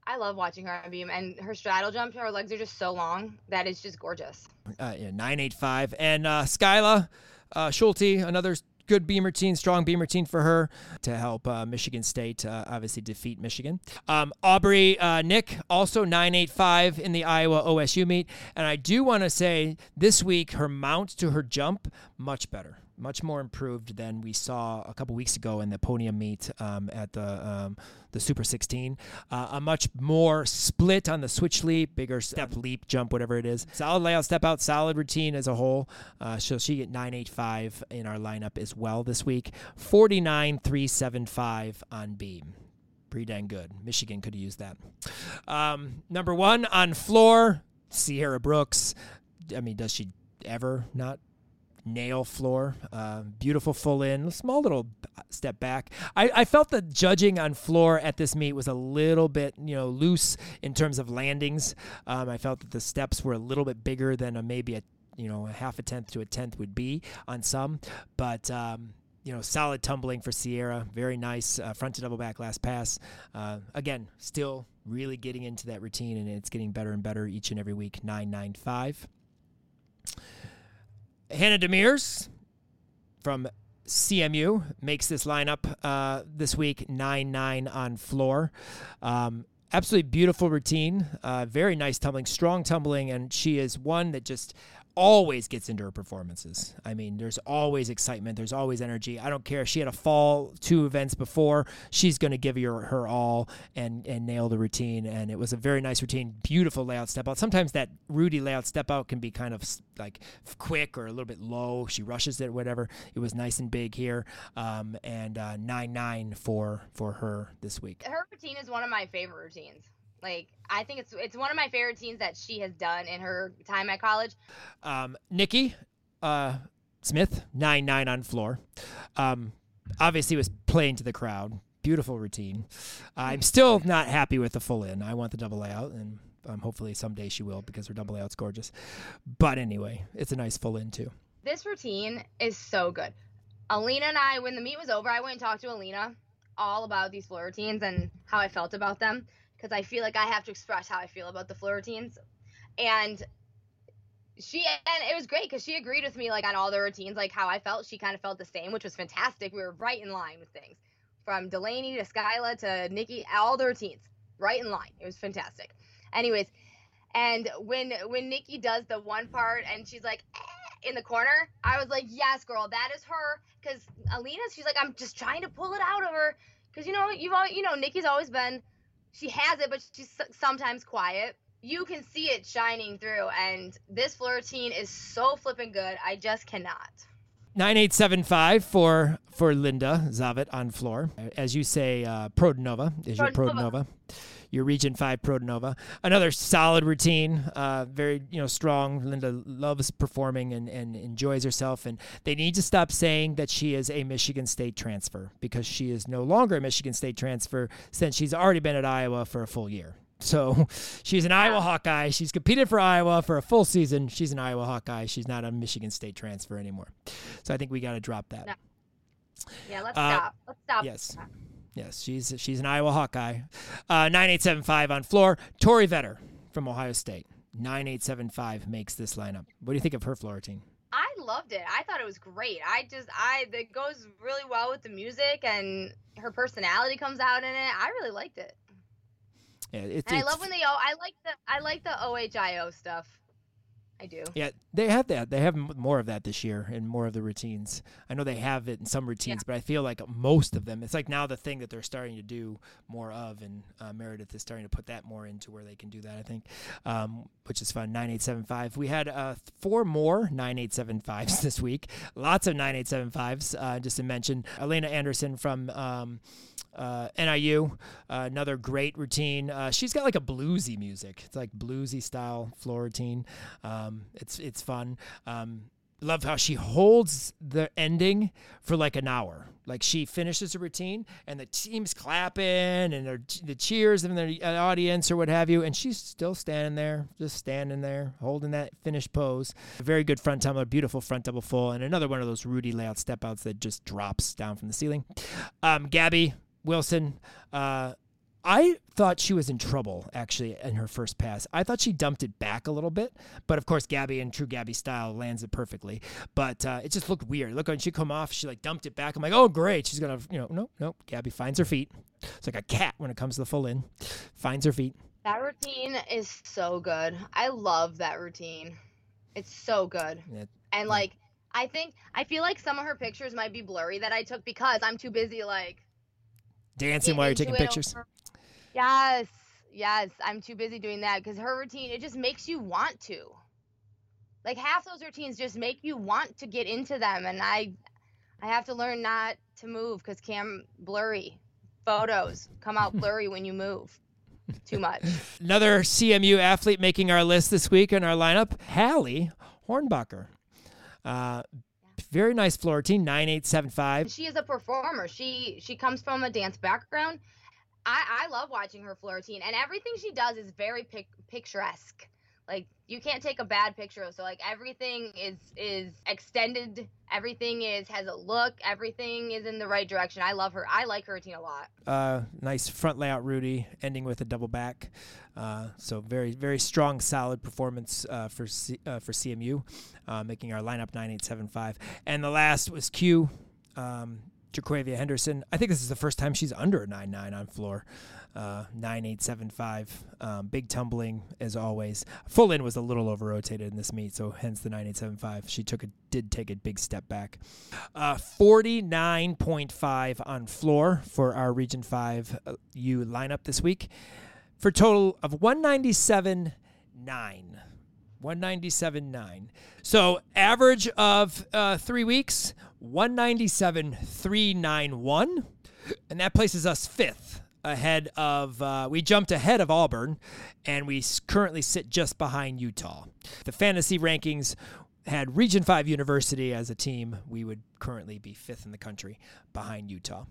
I love watching her on beam, and her straddle jump, her legs are just so long that it's just gorgeous. Uh, yeah, nine eight five, and uh, Skyla uh, Schulte, another good beam routine, strong beam routine for her to help uh, Michigan State uh, obviously defeat Michigan. Um, Aubrey uh, Nick also 985 in the Iowa OSU meet, and I do want to say this week her mount to her jump much better much more improved than we saw a couple weeks ago in the podium meet um, at the um, the Super 16. Uh, a much more split on the switch leap, bigger step leap, jump, whatever it is. Solid layout, step out, solid routine as a whole. Uh, so she get 985 in our lineup as well this week. 49.375 on beam. Pretty dang good. Michigan could have used that. Um, number one on floor, Sierra Brooks. I mean, does she ever not nail floor. Uh, beautiful full in, small little step back. I, I felt the judging on floor at this meet was a little bit, you know, loose in terms of landings. Um, I felt that the steps were a little bit bigger than a, maybe a, you know, a half a tenth to a tenth would be on some, but. Um, you know, solid tumbling for Sierra. Very nice uh, front to double back last pass. Uh, again, still really getting into that routine, and it's getting better and better each and every week. Nine nine five. Hannah Demirs from CMU makes this lineup uh, this week 9 9 on floor. Um, absolutely beautiful routine, uh, very nice tumbling, strong tumbling, and she is one that just always gets into her performances. I mean, there's always excitement, there's always energy. I don't care. If she had a fall two events before. She's going to give you her all and and nail the routine. And it was a very nice routine, beautiful layout step out. Sometimes that Rudy layout step out can be kind of like quick or a little bit low. She rushes it, whatever. It was nice and big here, um, and uh, nine nine for for her this week. Her routine is one of my favorite routines. Like I think it's it's one of my favorite teams that she has done in her time at college. Um, Nikki uh, Smith nine nine on floor. Um, obviously was playing to the crowd. Beautiful routine. I'm still not happy with the full in. I want the double layout, and um, hopefully someday she will because her double layout's gorgeous. But anyway, it's a nice full in too. This routine is so good. Alina and I, when the meet was over, I went and talked to Alina all about these floor routines and how I felt about them because I feel like I have to express how I feel about the floor routines. And she and it was great because she agreed with me like on all the routines, like how I felt. She kind of felt the same, which was fantastic. We were right in line with things, from Delaney to Skyla to Nikki, all the routines, right in line. It was fantastic. Anyways, and when when Nikki does the one part and she's like eh, in the corner, I was like, yes, girl, that is her. Because Alina, she's like, I'm just trying to pull it out of her. Because you know, you've all, you know, Nikki's always been she has it, but she's sometimes quiet. You can see it shining through, and this floor routine is so flipping good. I just cannot. 9875 for for Linda Zavit on floor. As you say, uh, Prodanova is your Prodanova. Your Region 5 Protonova. Another solid routine, uh, very you know strong. Linda loves performing and, and enjoys herself. And they need to stop saying that she is a Michigan State transfer because she is no longer a Michigan State transfer since she's already been at Iowa for a full year. So she's an Iowa Hawkeye. She's competed for Iowa for a full season. She's an Iowa Hawkeye. She's not a Michigan State transfer anymore. So I think we got to drop that. No. Yeah, let's uh, stop. Let's stop. Yes. Yes, she's she's an Iowa Hawkeye. Uh, 9875 on floor. Tori Vetter from Ohio State. 9875 makes this lineup. What do you think of her floor routine? I loved it. I thought it was great. I just I it goes really well with the music and her personality comes out in it. I really liked it. Yeah, it's, and I love when they all. I like the I like the OHIO stuff. I do. Yeah, they have that. They have more of that this year and more of the routines. I know they have it in some routines, yeah. but I feel like most of them, it's like now the thing that they're starting to do more of, and uh, Meredith is starting to put that more into where they can do that, I think, um, which is fun. 9875. We had uh, four more 9875s this week. Lots of 9875s, uh, just to mention. Elena Anderson from. Um, uh, NIU, uh, another great routine. Uh, she's got like a bluesy music. It's like bluesy style floor routine. Um, it's it's fun. Um, love how she holds the ending for like an hour. Like she finishes a routine and the team's clapping and the cheers in the audience or what have you, and she's still standing there, just standing there, holding that finished pose. A very good front tumble, beautiful front double full, and another one of those Rudy layout step outs that just drops down from the ceiling. Um, Gabby Wilson, uh, I thought she was in trouble actually in her first pass. I thought she dumped it back a little bit, but of course Gabby in true Gabby style lands it perfectly. But uh, it just looked weird. Look when she come off, she like dumped it back. I'm like, oh great, she's gonna you know no no. Gabby finds her feet. It's like a cat when it comes to the full in, finds her feet. That routine is so good. I love that routine. It's so good. Yeah. And like I think I feel like some of her pictures might be blurry that I took because I'm too busy like dancing while you're taking pictures. Over. Yes, yes. I'm too busy doing that because her routine it just makes you want to. Like half those routines just make you want to get into them, and I, I have to learn not to move because cam blurry photos come out blurry when you move too much. Another CMU athlete making our list this week in our lineup, Hallie Hornbacher. Uh, very nice floor routine, 9875. She is a performer. She she comes from a dance background. I, I love watching her floor routine, and everything she does is very pic- picturesque. Like you can't take a bad picture. So like everything is is extended. Everything is has a look. Everything is in the right direction. I love her. I like her routine a lot. Uh, nice front layout, Rudy, ending with a double back. Uh, so very very strong, solid performance uh, for C- uh, for CMU, uh, making our lineup nine eight seven five. And the last was Q. Um, Jaquavia Henderson. I think this is the first time she's under a 9 9 on floor. Uh, 9875. Um, big tumbling as always. Full in was a little over rotated in this meet, so hence the 9875. She took a did take a big step back. Uh, 49.5 on floor for our Region 5 uh, U lineup this week for total of 197.9. 197.9. So average of uh, three weeks, 197.391. And that places us fifth ahead of, uh, we jumped ahead of Auburn, and we currently sit just behind Utah. The fantasy rankings had Region 5 University as a team. We would currently be fifth in the country behind Utah.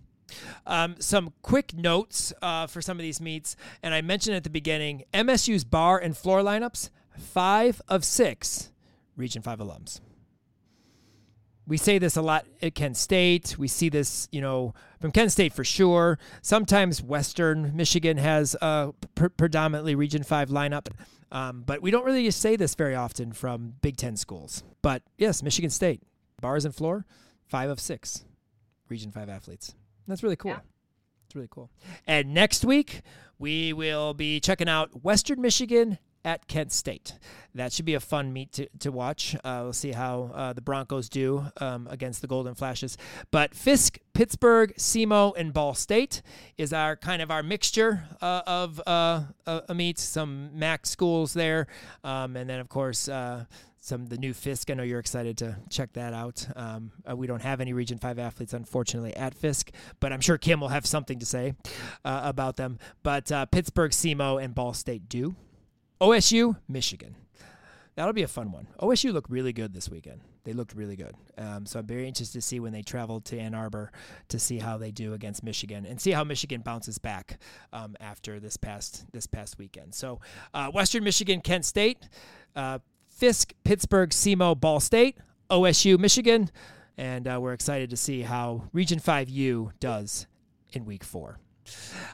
Um, some quick notes uh, for some of these meets, and I mentioned at the beginning MSU's bar and floor lineups five of six Region 5 alums we say this a lot at Kent State. We see this, you know, from Kent State for sure. Sometimes Western Michigan has a pr- predominantly Region 5 lineup, um, but we don't really say this very often from Big Ten schools. But yes, Michigan State, bars and floor, five of six Region 5 athletes. That's really cool. Yeah. It's really cool. And next week, we will be checking out Western Michigan at Kent State. That should be a fun meet to, to watch. Uh, we'll see how uh, the Broncos do um, against the Golden Flashes. But Fisk, Pittsburgh, SEMO, and Ball State is our kind of our mixture uh, of uh, uh meets. Some MAC schools there, um, and then of course uh, some the new Fisk. I know you're excited to check that out. Um, uh, we don't have any Region Five athletes, unfortunately, at Fisk, but I'm sure Kim will have something to say uh, about them. But uh, Pittsburgh, SEMO, and Ball State do. OSU, Michigan. That'll be a fun one. OSU looked really good this weekend. They looked really good. Um, so I'm very interested to see when they travel to Ann Arbor to see how they do against Michigan and see how Michigan bounces back um, after this past this past weekend. So uh, Western Michigan, Kent State, uh, Fisk, Pittsburgh, SEMO, Ball State, OSU, Michigan, and uh, we're excited to see how Region 5U does in Week Four.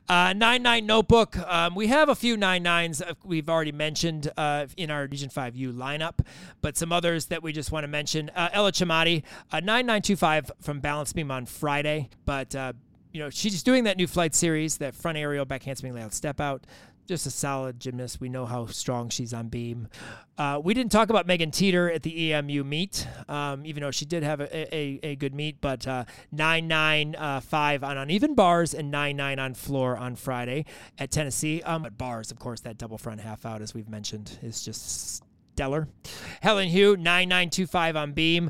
Uh, nine nine notebook. Um, we have a few nine nines we've already mentioned uh, in our Region Five U lineup, but some others that we just want to mention. Uh, Ella Chamati, uh, nine nine two five from Balance Beam on Friday, but uh, you know she's doing that new flight series, that front aerial back handspring layout step out. Just a solid gymnast. We know how strong she's on beam. Uh, we didn't talk about Megan Teeter at the EMU meet, um, even though she did have a, a, a good meet, but uh, 9 9 uh, 5 on uneven bars and 9 9 on floor on Friday at Tennessee. Um, bars, of course, that double front half out, as we've mentioned, is just stellar. Helen Hu, 9 9 2 5 on beam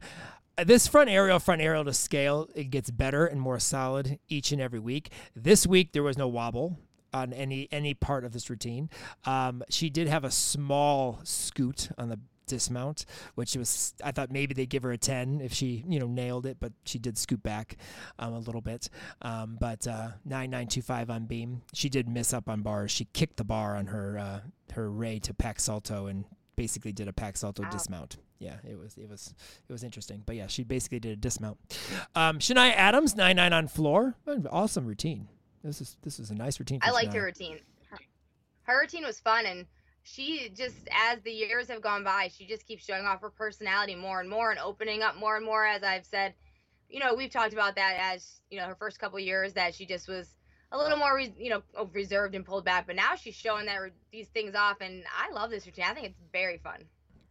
this front aerial, front aerial to scale, it gets better and more solid each and every week. This week there was no wobble on any any part of this routine. Um, she did have a small scoot on the dismount, which was I thought maybe they'd give her a ten if she you know nailed it, but she did scoot back um, a little bit. Um, but uh, nine nine two five on beam, she did miss up on bars. She kicked the bar on her uh, her ray to pack salto and basically did a pack salto dismount. Yeah, it was it was it was interesting. But yeah, she basically did a dismount. Um, Shania Adams nine nine on floor, awesome routine. This is this is a nice routine. I liked her routine. Her, her routine was fun, and she just as the years have gone by, she just keeps showing off her personality more and more and opening up more and more. As I've said, you know, we've talked about that as you know her first couple years that she just was a little more, you know, reserved and pulled back. But now she's showing that these things off, and I love this routine. I think it's very fun.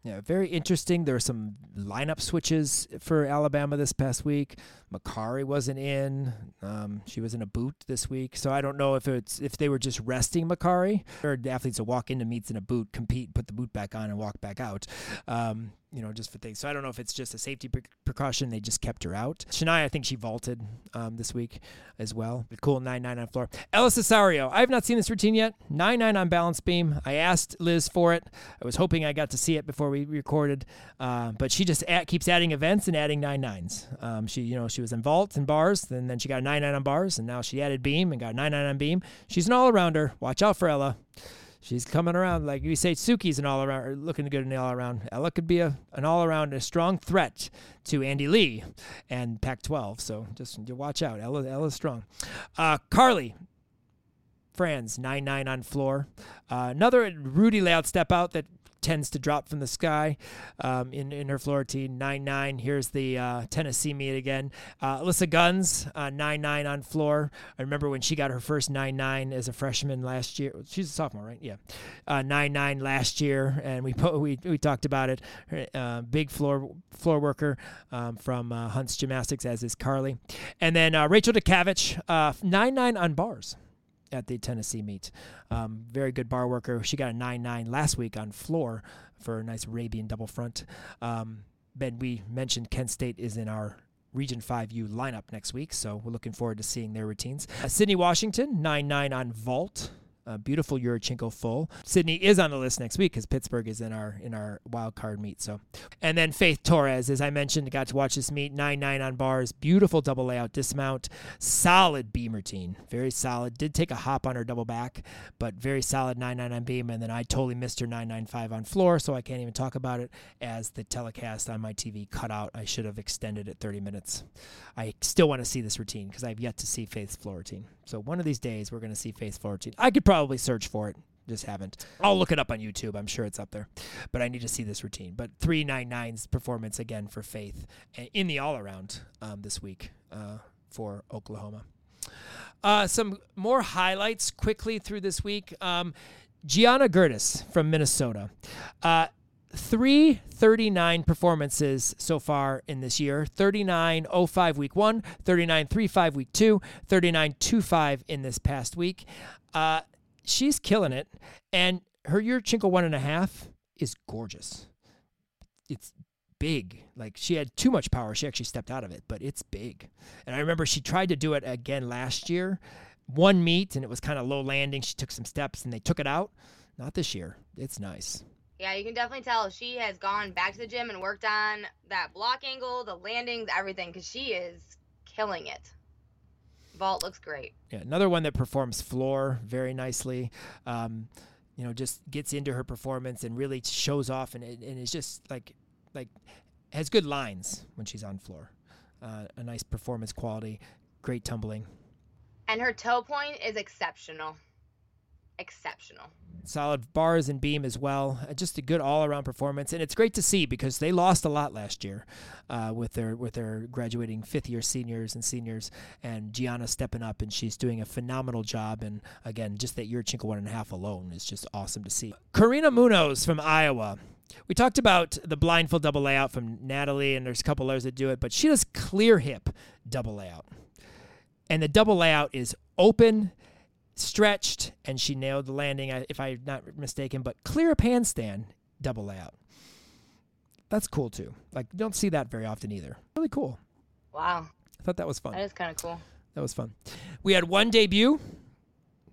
Yeah, very interesting. There were some lineup switches for Alabama this past week. Makari wasn't in. Um, she was in a boot this week, so I don't know if it's if they were just resting Makari or athletes to walk into meets in a boot, compete, put the boot back on, and walk back out. Um, you know, just for things. So I don't know if it's just a safety pre- precaution. They just kept her out. Shania, I think she vaulted um, this week as well. Cool 9 9 on floor. Ellis Cesario, I have not seen this routine yet. 9 9 on balance beam. I asked Liz for it. I was hoping I got to see it before we recorded, uh, but she just at, keeps adding events and adding 9 9s. Um, she, you know, she was in vault and bars, and then she got a 9 9 on bars, and now she added beam and got 9 9 on beam. She's an all arounder. Watch out for Ella she's coming around. Like you say, Suki's an all around, looking good in the all around. Ella could be a an all around, a strong threat to Andy Lee and Pac-12. So just watch out. Ella, Ella's strong. Uh, Carly. Franz, 9 9 on floor. Uh, another Rudy layout step out that tends to drop from the sky um, in, in her floor routine. 9 9. Here's the uh, Tennessee meet again. Uh, Alyssa Guns, uh, 9 9 on floor. I remember when she got her first 9 9 as a freshman last year. She's a sophomore, right? Yeah. Uh, 9 9 last year, and we, we, we talked about it. Uh, big floor floor worker um, from uh, Hunts Gymnastics, as is Carly. And then Rachel Dukavich, 9 9 on bars at the Tennessee meet. Um, very good bar worker. She got a 9 9 last week on floor for a nice Arabian double front. Um, ben, we mentioned Kent State is in our Region 5U lineup next week, so we're looking forward to seeing their routines. Uh, Sydney Washington, 9 9 on vault. A beautiful Yurchenko full. Sydney is on the list next week because Pittsburgh is in our in our wild card meet. So, and then Faith Torres, as I mentioned, got to watch this meet. Nine nine on bars, beautiful double layout dismount, solid beam routine, very solid. Did take a hop on her double back, but very solid nine nine on beam. And then I totally missed her nine nine five on floor, so I can't even talk about it as the telecast on my TV cut out. I should have extended it 30 minutes. I still want to see this routine because I've yet to see Faith's floor routine. So one of these days we're going to see floor routine. I could probably search for it. Just haven't. I'll look it up on YouTube. I'm sure it's up there. But I need to see this routine. But 399's performance again for Faith in the all around um, this week uh, for Oklahoma. Uh, some more highlights quickly through this week. Um, Gianna Gertis from Minnesota. Uh, three 39 performances so far in this year 39 05 week one 39 35 week two 39 25 in this past week uh, she's killing it. And her year Yurchenko one and a half is gorgeous. It's big. Like she had too much power. She actually stepped out of it, but it's big. And I remember she tried to do it again last year. One meet and it was kind of low landing. She took some steps and they took it out. Not this year. It's nice. Yeah, you can definitely tell she has gone back to the gym and worked on that block angle, the landings, everything, because she is killing it. Vault looks great. Yeah, another one that performs floor very nicely. Um, you know, just gets into her performance and really shows off, and and is just like like has good lines when she's on floor. Uh, a nice performance quality, great tumbling. And her toe point is exceptional. Exceptional. Solid bars and beam as well. Uh, Just a good all-around performance, and it's great to see because they lost a lot last year uh, with their with their graduating fifth-year seniors and seniors, and Gianna stepping up and she's doing a phenomenal job. And again, just that Yurchenko one and a half alone is just awesome to see. Karina Munoz from Iowa. We talked about the blind full double layout from Natalie, and there's a couple others that do it, but she does clear hip double layout. And the double layout is open, stretched, and she nailed the landing, if I'm not mistaken, but clear up handstand double layout. That's cool too. Like, don't see that very often either. Really cool. Wow, I thought that was fun. that is kind of cool. That was fun. We had one debut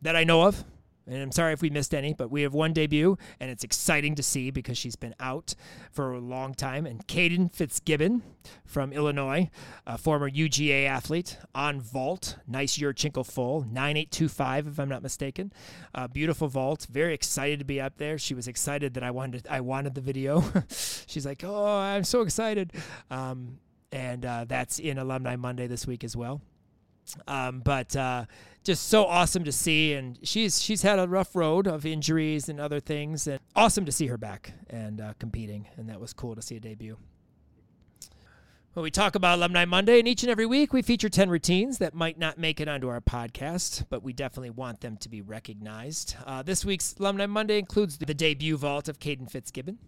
that I know of, and I'm sorry if we missed any, but we have one debut, and it's exciting to see because she's been out for a long time. And Caden Fitzgibbon from Illinois, a former UGA athlete on vault, nice Yurchenko full, 9825 if I'm not mistaken. Uh, beautiful vault. Very excited to be up there. She was excited that I wanted I wanted the video. She's like, "Oh, I'm so excited." Um, and uh, that's in Alumni Monday this week as well. Um, but uh, just so awesome to see, and she's she's had a rough road of injuries and other things, and awesome to see her back and uh, competing, and that was cool to see a debut. When we talk about Alumni Monday, and each and every week we feature 10 routines that might not make it onto our podcast, but we definitely want them to be recognized. Uh, this week's Alumni Monday includes the debut vault of Caden Fitzgibbon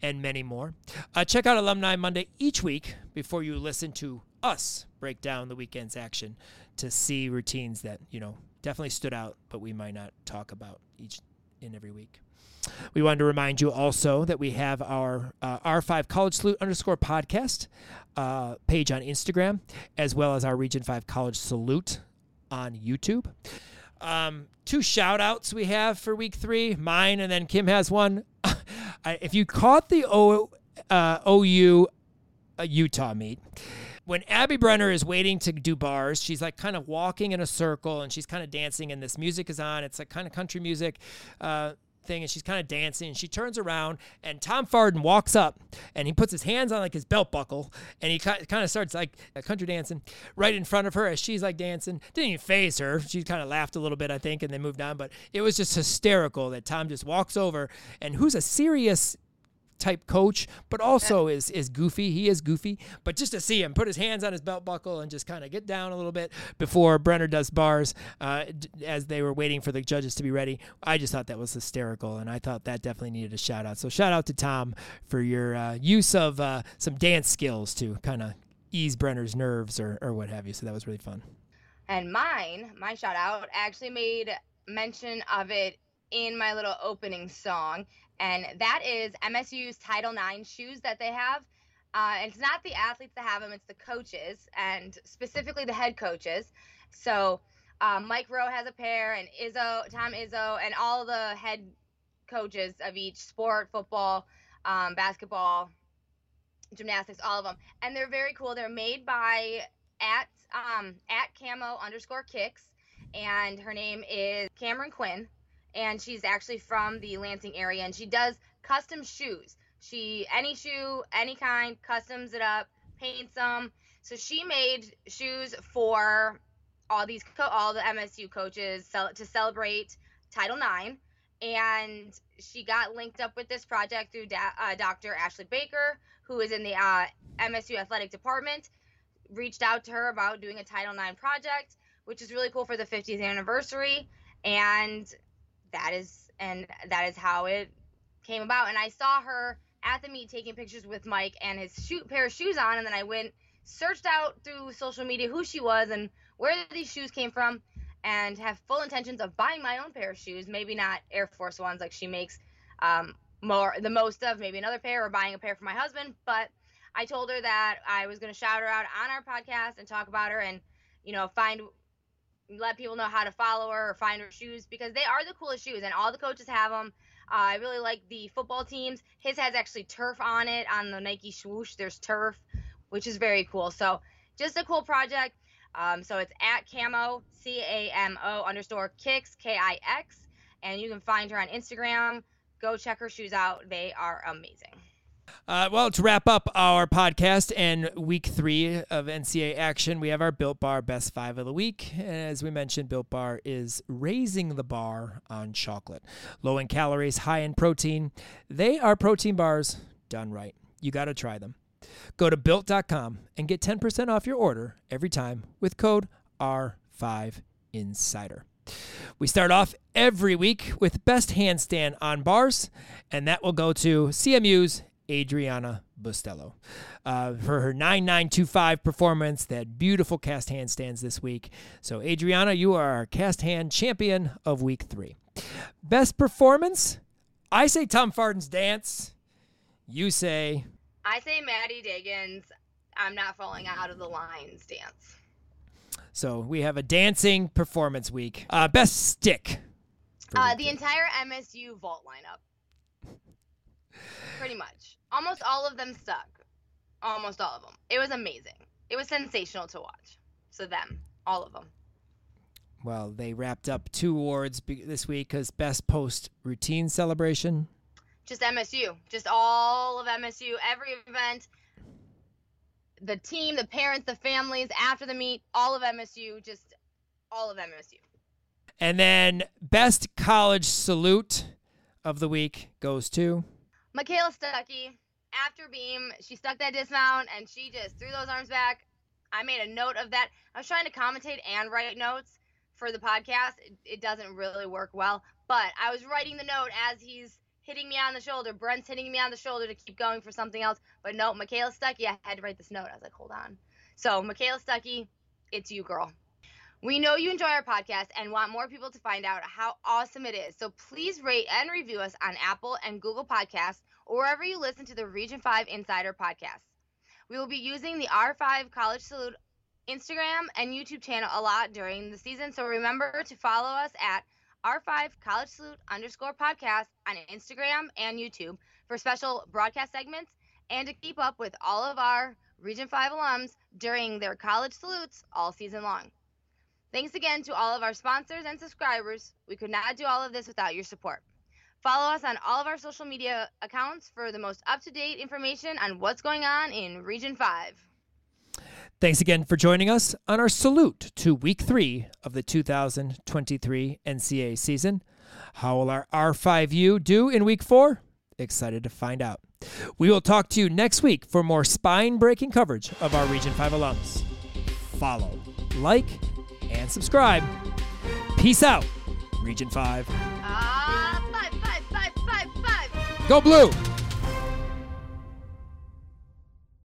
and many more. Uh, check out Alumni Monday each week before you listen to us break down the weekend's action to see routines that, you know, definitely stood out, but we might not talk about each in every week. We wanted to remind you also that we have our uh, R5 College Salute underscore podcast uh, page on Instagram, as well as our Region 5 College Salute on YouTube. Um, two shout outs we have for week three mine, and then Kim has one. If you caught the o, uh, OU uh, Utah meet, when Abby Brenner is waiting to do bars, she's like kind of walking in a circle and she's kind of dancing, and this music is on. It's like kind of country music. Uh, thing and she's kind of dancing and she turns around and Tom Farden walks up and he puts his hands on like his belt buckle and he kind of starts like country dancing right in front of her as she's like dancing didn't even phase her she kind of laughed a little bit I think and then moved on but it was just hysterical that Tom just walks over and who's a serious type coach, but also is is goofy. He is goofy, but just to see him put his hands on his belt buckle and just kind of get down a little bit before Brenner does bars, uh, as they were waiting for the judges to be ready, I just thought that was hysterical, and I thought that definitely needed a shout out. So shout out to Tom for your uh, use of uh, some dance skills to kind of ease Brenner's nerves or or what have you. So that was really fun. And mine, my shout out, actually made mention of it in my little opening song, and that is MSU's Title IX shoes that they have. Uh, and it's not the athletes that have them; it's the coaches, and specifically the head coaches. So um, Mike Rowe has a pair, and Izzo, Tom Izzo, and all the head coaches of each sport, football, um, basketball, gymnastics, all of them, and they're very cool. They're made by at um, at camo underscore kicks, and her name is Cameron Quinn, and she's actually from the Lansing area, and she does custom shoes. She any shoe, any kind, customs it up, paints them. So she made shoes for all these all the MSU coaches to celebrate Title IX, and she got linked up with this project through uh, Dr. Ashley Baker, who is in the uh, MSU athletic department. Reached out to her about doing a Title IX project, which is really cool for the 50th anniversary, and that is and that is how it came about. And I saw her at the meet taking pictures with Mike and his shoe, pair of shoes on, and then I went searched out through social media who she was and where these shoes came from, and have full intentions of buying my own pair of shoes. Maybe not Air Force ones like she makes um, more the most of, maybe another pair or buying a pair for my husband. But I told her that I was going to shout her out on our podcast and talk about her and you know find let people know how to follow her or find her shoes because they are the coolest shoes and all the coaches have them. Uh, I really like the football teams. His has actually turf on it on the Nike swoosh. There's turf, which is very cool. So just a cool project. Um, so it's at camo c a m o underscore kicks k i x, and you can find her on Instagram. Go check her shoes out. They are amazing. Uh, well, to wrap up our podcast and week three of NCA action, we have our Built Bar Best Five of the Week. As we mentioned, Built Bar is raising the bar on chocolate. Low in calories, high in protein. They are protein bars done right. You got to try them. Go to built.com and get 10% off your order every time with code R5Insider. We start off every week with best handstand on bars, and that will go to CMU's Adriana Bustelo uh, for her 9925 performance, that beautiful cast handstands this week. So, Adriana, you are our cast hand champion of week three. Best performance? I say Tom Farden's dance. You say. I say Maddie Diggins. I'm not falling out of the lines dance. So we have a dancing performance week. Uh, best stick. Uh, the entire MSU vault lineup. Pretty much. Almost all of them stuck. Almost all of them. It was amazing. It was sensational to watch. So them, all of them. Well, they wrapped up two awards be- this week because best post routine celebration. Just MSU. Just all of MSU. Every event. The team, the parents, the families after the meet, all of MSU, just all of MSU. And then best college salute of the week goes to Michaela Stuckey. After beam, she stuck that dismount and she just threw those arms back. I made a note of that. I was trying to commentate and write notes for the podcast. It, it doesn't really work well, but I was writing the note as he's hitting me on the shoulder. Brent's hitting me on the shoulder to keep going for something else. But no, Michaela Stuckey, I had to write this note. I was like, hold on. So, Michaela Stuckey, it's you, girl. We know you enjoy our podcast and want more people to find out how awesome it is. So please rate and review us on Apple and Google Podcasts or wherever you listen to the Region 5 Insider podcast. We will be using the R5 College Salute Instagram and YouTube channel a lot during the season. So remember to follow us at R5 College Salute underscore podcast on Instagram and YouTube for special broadcast segments and to keep up with all of our Region 5 alums during their college salutes all season long. Thanks again to all of our sponsors and subscribers. We could not do all of this without your support. Follow us on all of our social media accounts for the most up to date information on what's going on in Region 5. Thanks again for joining us on our salute to week three of the 2023 NCAA season. How will our R5U do in week four? Excited to find out. We will talk to you next week for more spine breaking coverage of our Region 5 alums. Follow, like, and subscribe. Peace out, Region 5. Ah, five, five, five, five, five. Go Blue!